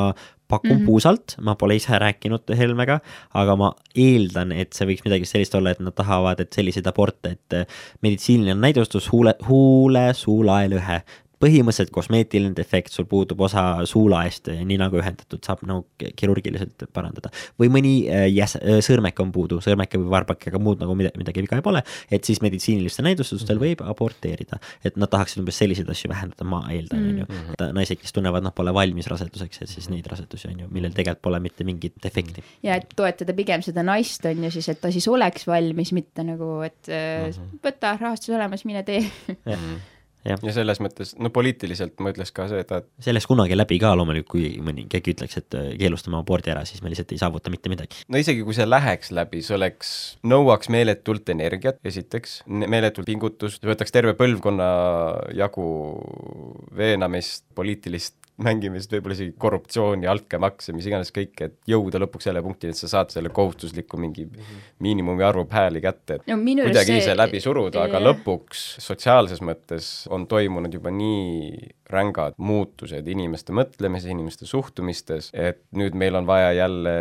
pakun mm -hmm. puusalt, ma pole ise rääkinud Helmega, aga ma eeldan, et see võiks midagi sellist olla, et nad tahavad, et selliseid aborte, et meditsiiniline näidustus, huule, huule, suu, laelõhe, põhimõtteliselt kosmeetiline defekt, sul puudub osa suulaest, nii nagu ühendatud, saab nagu kirurgiliselt parandada. või mõni äh, jäs-, äh, sõrmek on puudu, sõrmeke või varbake, aga muud nagu midagi, midagi viga ei pole, et siis meditsiinilistel näidustustel mhm. võib aborteerida. et nad tahaksid umbes selliseid asju vähendada, ma eeldan, on ju. Mhm. naised, kes tunnevad, nad pole valmis raseduseks, et siis neid rasedusi on ju, millel tegelikult pole mitte mingit defekti. ja et toetada pigem seda naist, on ju siis, et ta siis oleks valmis, mitte nagu, et mm -hmm. võta rahastus olemas, mine tee ja, ja selles mõttes, no poliitiliselt ma ütleks ka seda, et see läks kunagi läbi ka loomulikult, kui mõni, keegi ütleks, et äh, keelustame abordi ära, siis me lihtsalt ei saavuta mitte midagi. no isegi kui see läheks läbi, see oleks, nõuaks meeletult energiat, esiteks, meeletult pingutust, võtaks terve põlvkonna jagu veenamist, poliitilist mängimist, võib-olla isegi korruptsiooni, altkäemakse, mis iganes kõike, et jõuda lõpuks selle punktini, et sa saad selle kohustusliku mingi -hmm. miinimumi arvu hääli kätte, et no, kuidagi ise see... läbi suruda, aga lõpuks sotsiaalses mõttes on toimunud juba nii rängad muutused inimeste mõtlemises, inimeste suhtumistes, et nüüd meil on vaja jälle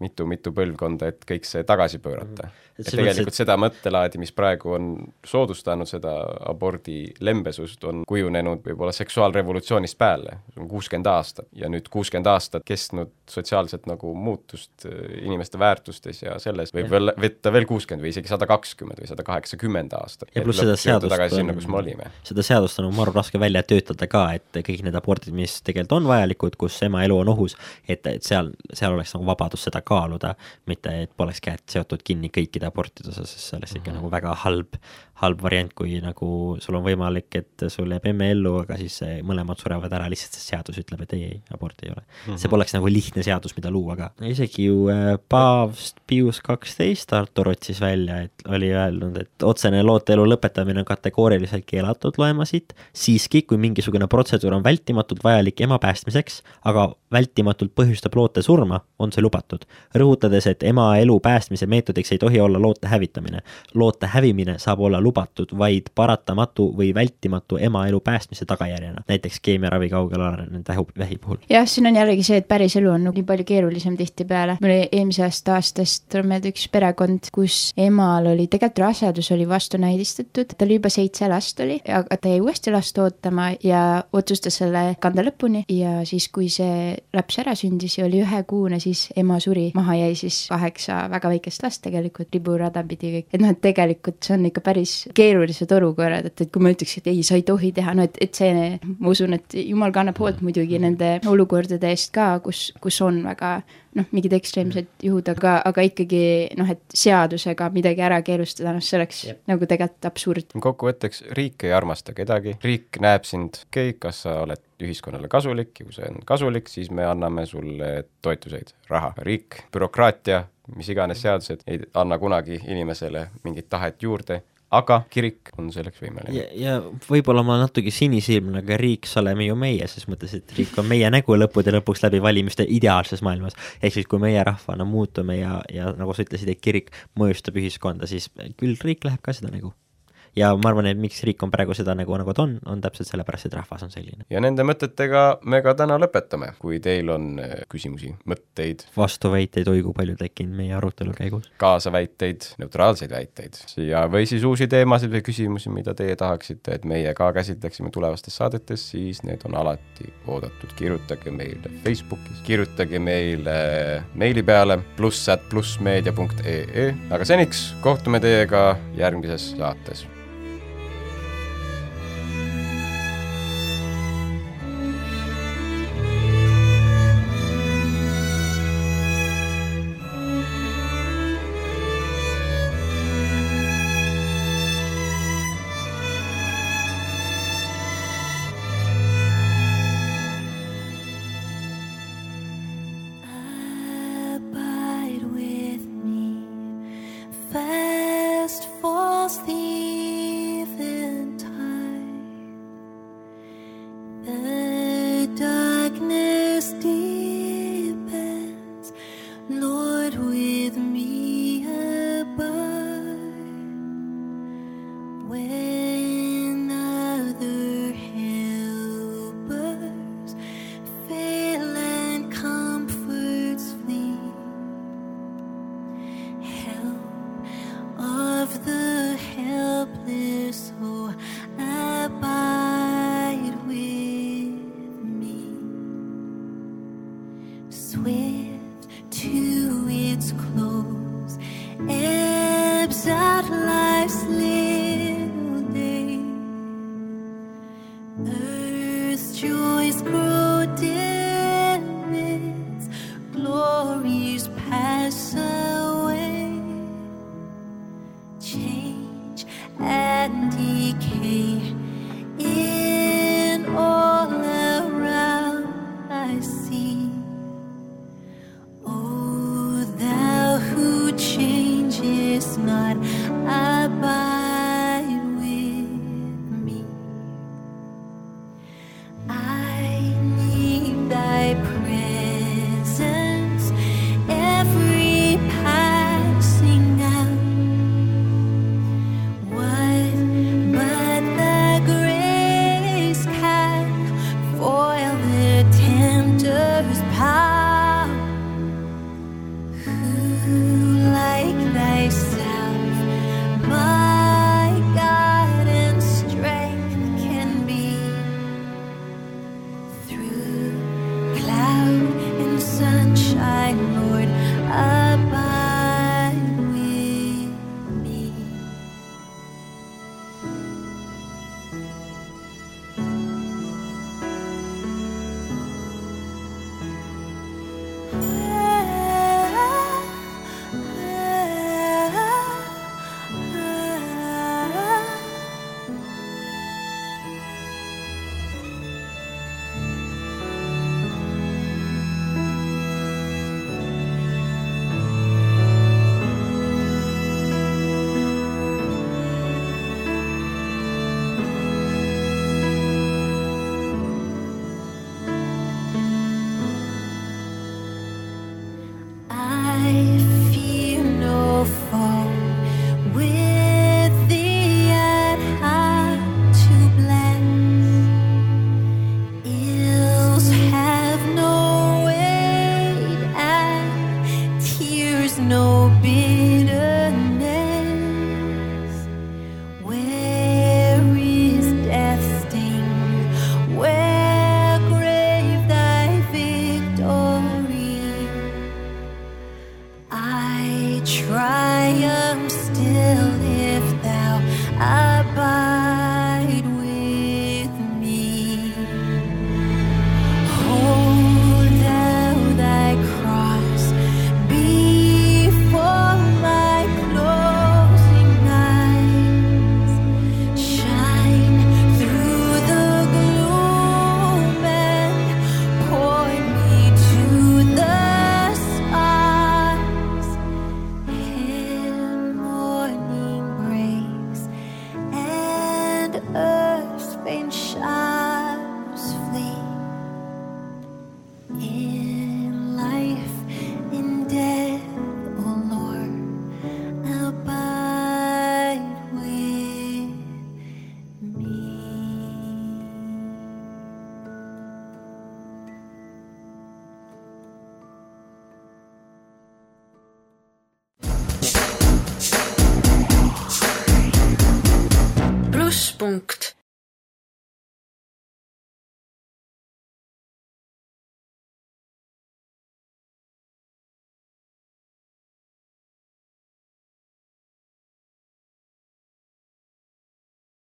mitu-mitu põlvkonda, et kõik see tagasi pöörata mm. -hmm et tegelikult seda mõttelaadi, mis praegu on soodustanud seda abordi lembesust, on kujunenud võib-olla seksuaalrevolutsioonist peale, see on kuuskümmend aastat ja nüüd kuuskümmend aastat kestnud sotsiaalset nagu muutust äh, inimeste väärtustes ja selles võib veel võtta veel kuuskümmend või isegi sada kakskümmend või sada kaheksakümmend aastat. ja pluss seda seadust olime. seda seadust on maru raske välja töötada ka, et kõik need abordid, mis tegelikult on vajalikud, kus ema elu on ohus, et, et seal, seal oleks nagu vabadus seda kaaluda, mitte et poleks käed seotud kinni kõikide abortide osas, sest see oleks ikka mm -hmm. nagu väga halb, halb variant, kui nagu sul on võimalik, et sul jääb emme ellu, aga siis mõlemad surevad ära, lihtsalt see seadus ütleb, et ei, ei, aborti ei ole mm. -hmm. see poleks nagu lihtne seadus, mida luua ka. isegi ju äh, paavst Pius kaksteist Artur otsis välja, et oli öelnud, et otsene looteelu lõpetamine on kategooriliselt keelatud, loeme siit, siiski, kui mingisugune protseduur on vältimatult vajalik ema päästmiseks, aga vältimatult põhjustab loote surma, on see lubatud. rõhutades, et ema elu päästmise meetodiks ei tohi olla loote hävitamine. loote hävimine saab olla lubatud lubatud, vaid paratamatu või vältimatu ema elu päästmise tagajärjena, näiteks keemiaravi kaugel arenenud vähi puhul. jah, siin on jällegi see, et päris elu on nii palju keerulisem tihtipeale. mul oli eelmisest aastast tuleb meelde üks perekond, kus emal oli tegelikult rasedus oli vastunäidistatud, tal juba seitse last oli, aga ta jäi uuesti last ootama ja otsustas selle kanda lõpuni ja siis, kui see laps ära sündis ja oli ühekuune, siis ema suri, maha jäi siis kaheksa väga väikest last tegelikult riburada pidi kõik, et noh, et tegelikult see on ikka päris keerulised olukorrad, et, et kui ma ütleks, et ei, sa ei tohi teha, no et, et see, ma usun, et jumal kannab hoolt muidugi nende olukordade eest ka, kus, kus on väga noh, mingid ekstreemsed juhud, aga, aga ikkagi noh, et seadusega midagi ära keelustada, noh, see oleks Jep. nagu tegelikult absurd. kokkuvõtteks, riik ei armasta kedagi, riik näeb sind, okei okay,, kas sa oled ühiskonnale kasulik ja kui see on kasulik, siis me anname sulle toetuseid, raha. riik, bürokraatia, mis iganes seadused ei anna kunagi inimesele mingit tahet juurde aga kirik on selleks võimeline. ja, ja võib-olla ma natuke sinisilmne, aga riik, oleme ju meie, ses mõttes, et riik on meie nägu lõppude lõpuks läbi valimiste ideaalses maailmas. ehk siis, kui meie rahvana muutume ja, ja nagu sa ütlesid, et kirik mõjustab ühiskonda, siis küll riik läheb ka seda nägu ja ma arvan, et miks riik on praegu seda nagu, nagu ta on, on täpselt sellepärast, et rahvas on selline. ja nende mõtetega me ka täna lõpetame, kui teil on äh, küsimusi, mõtteid, vastuväiteid, oi kui palju tekkinud meie arutelu käigus. kaasaväiteid, neutraalseid väiteid. Ja, või siis uusi teemasid või küsimusi, mida teie tahaksite, et meie ka käsitleksime tulevastes saadetes, siis need on alati oodatud, kirjutage meile Facebookis, kirjutage meile meili peale pluss at plussmeedia.ee, aga seniks kohtume teiega järgmises saates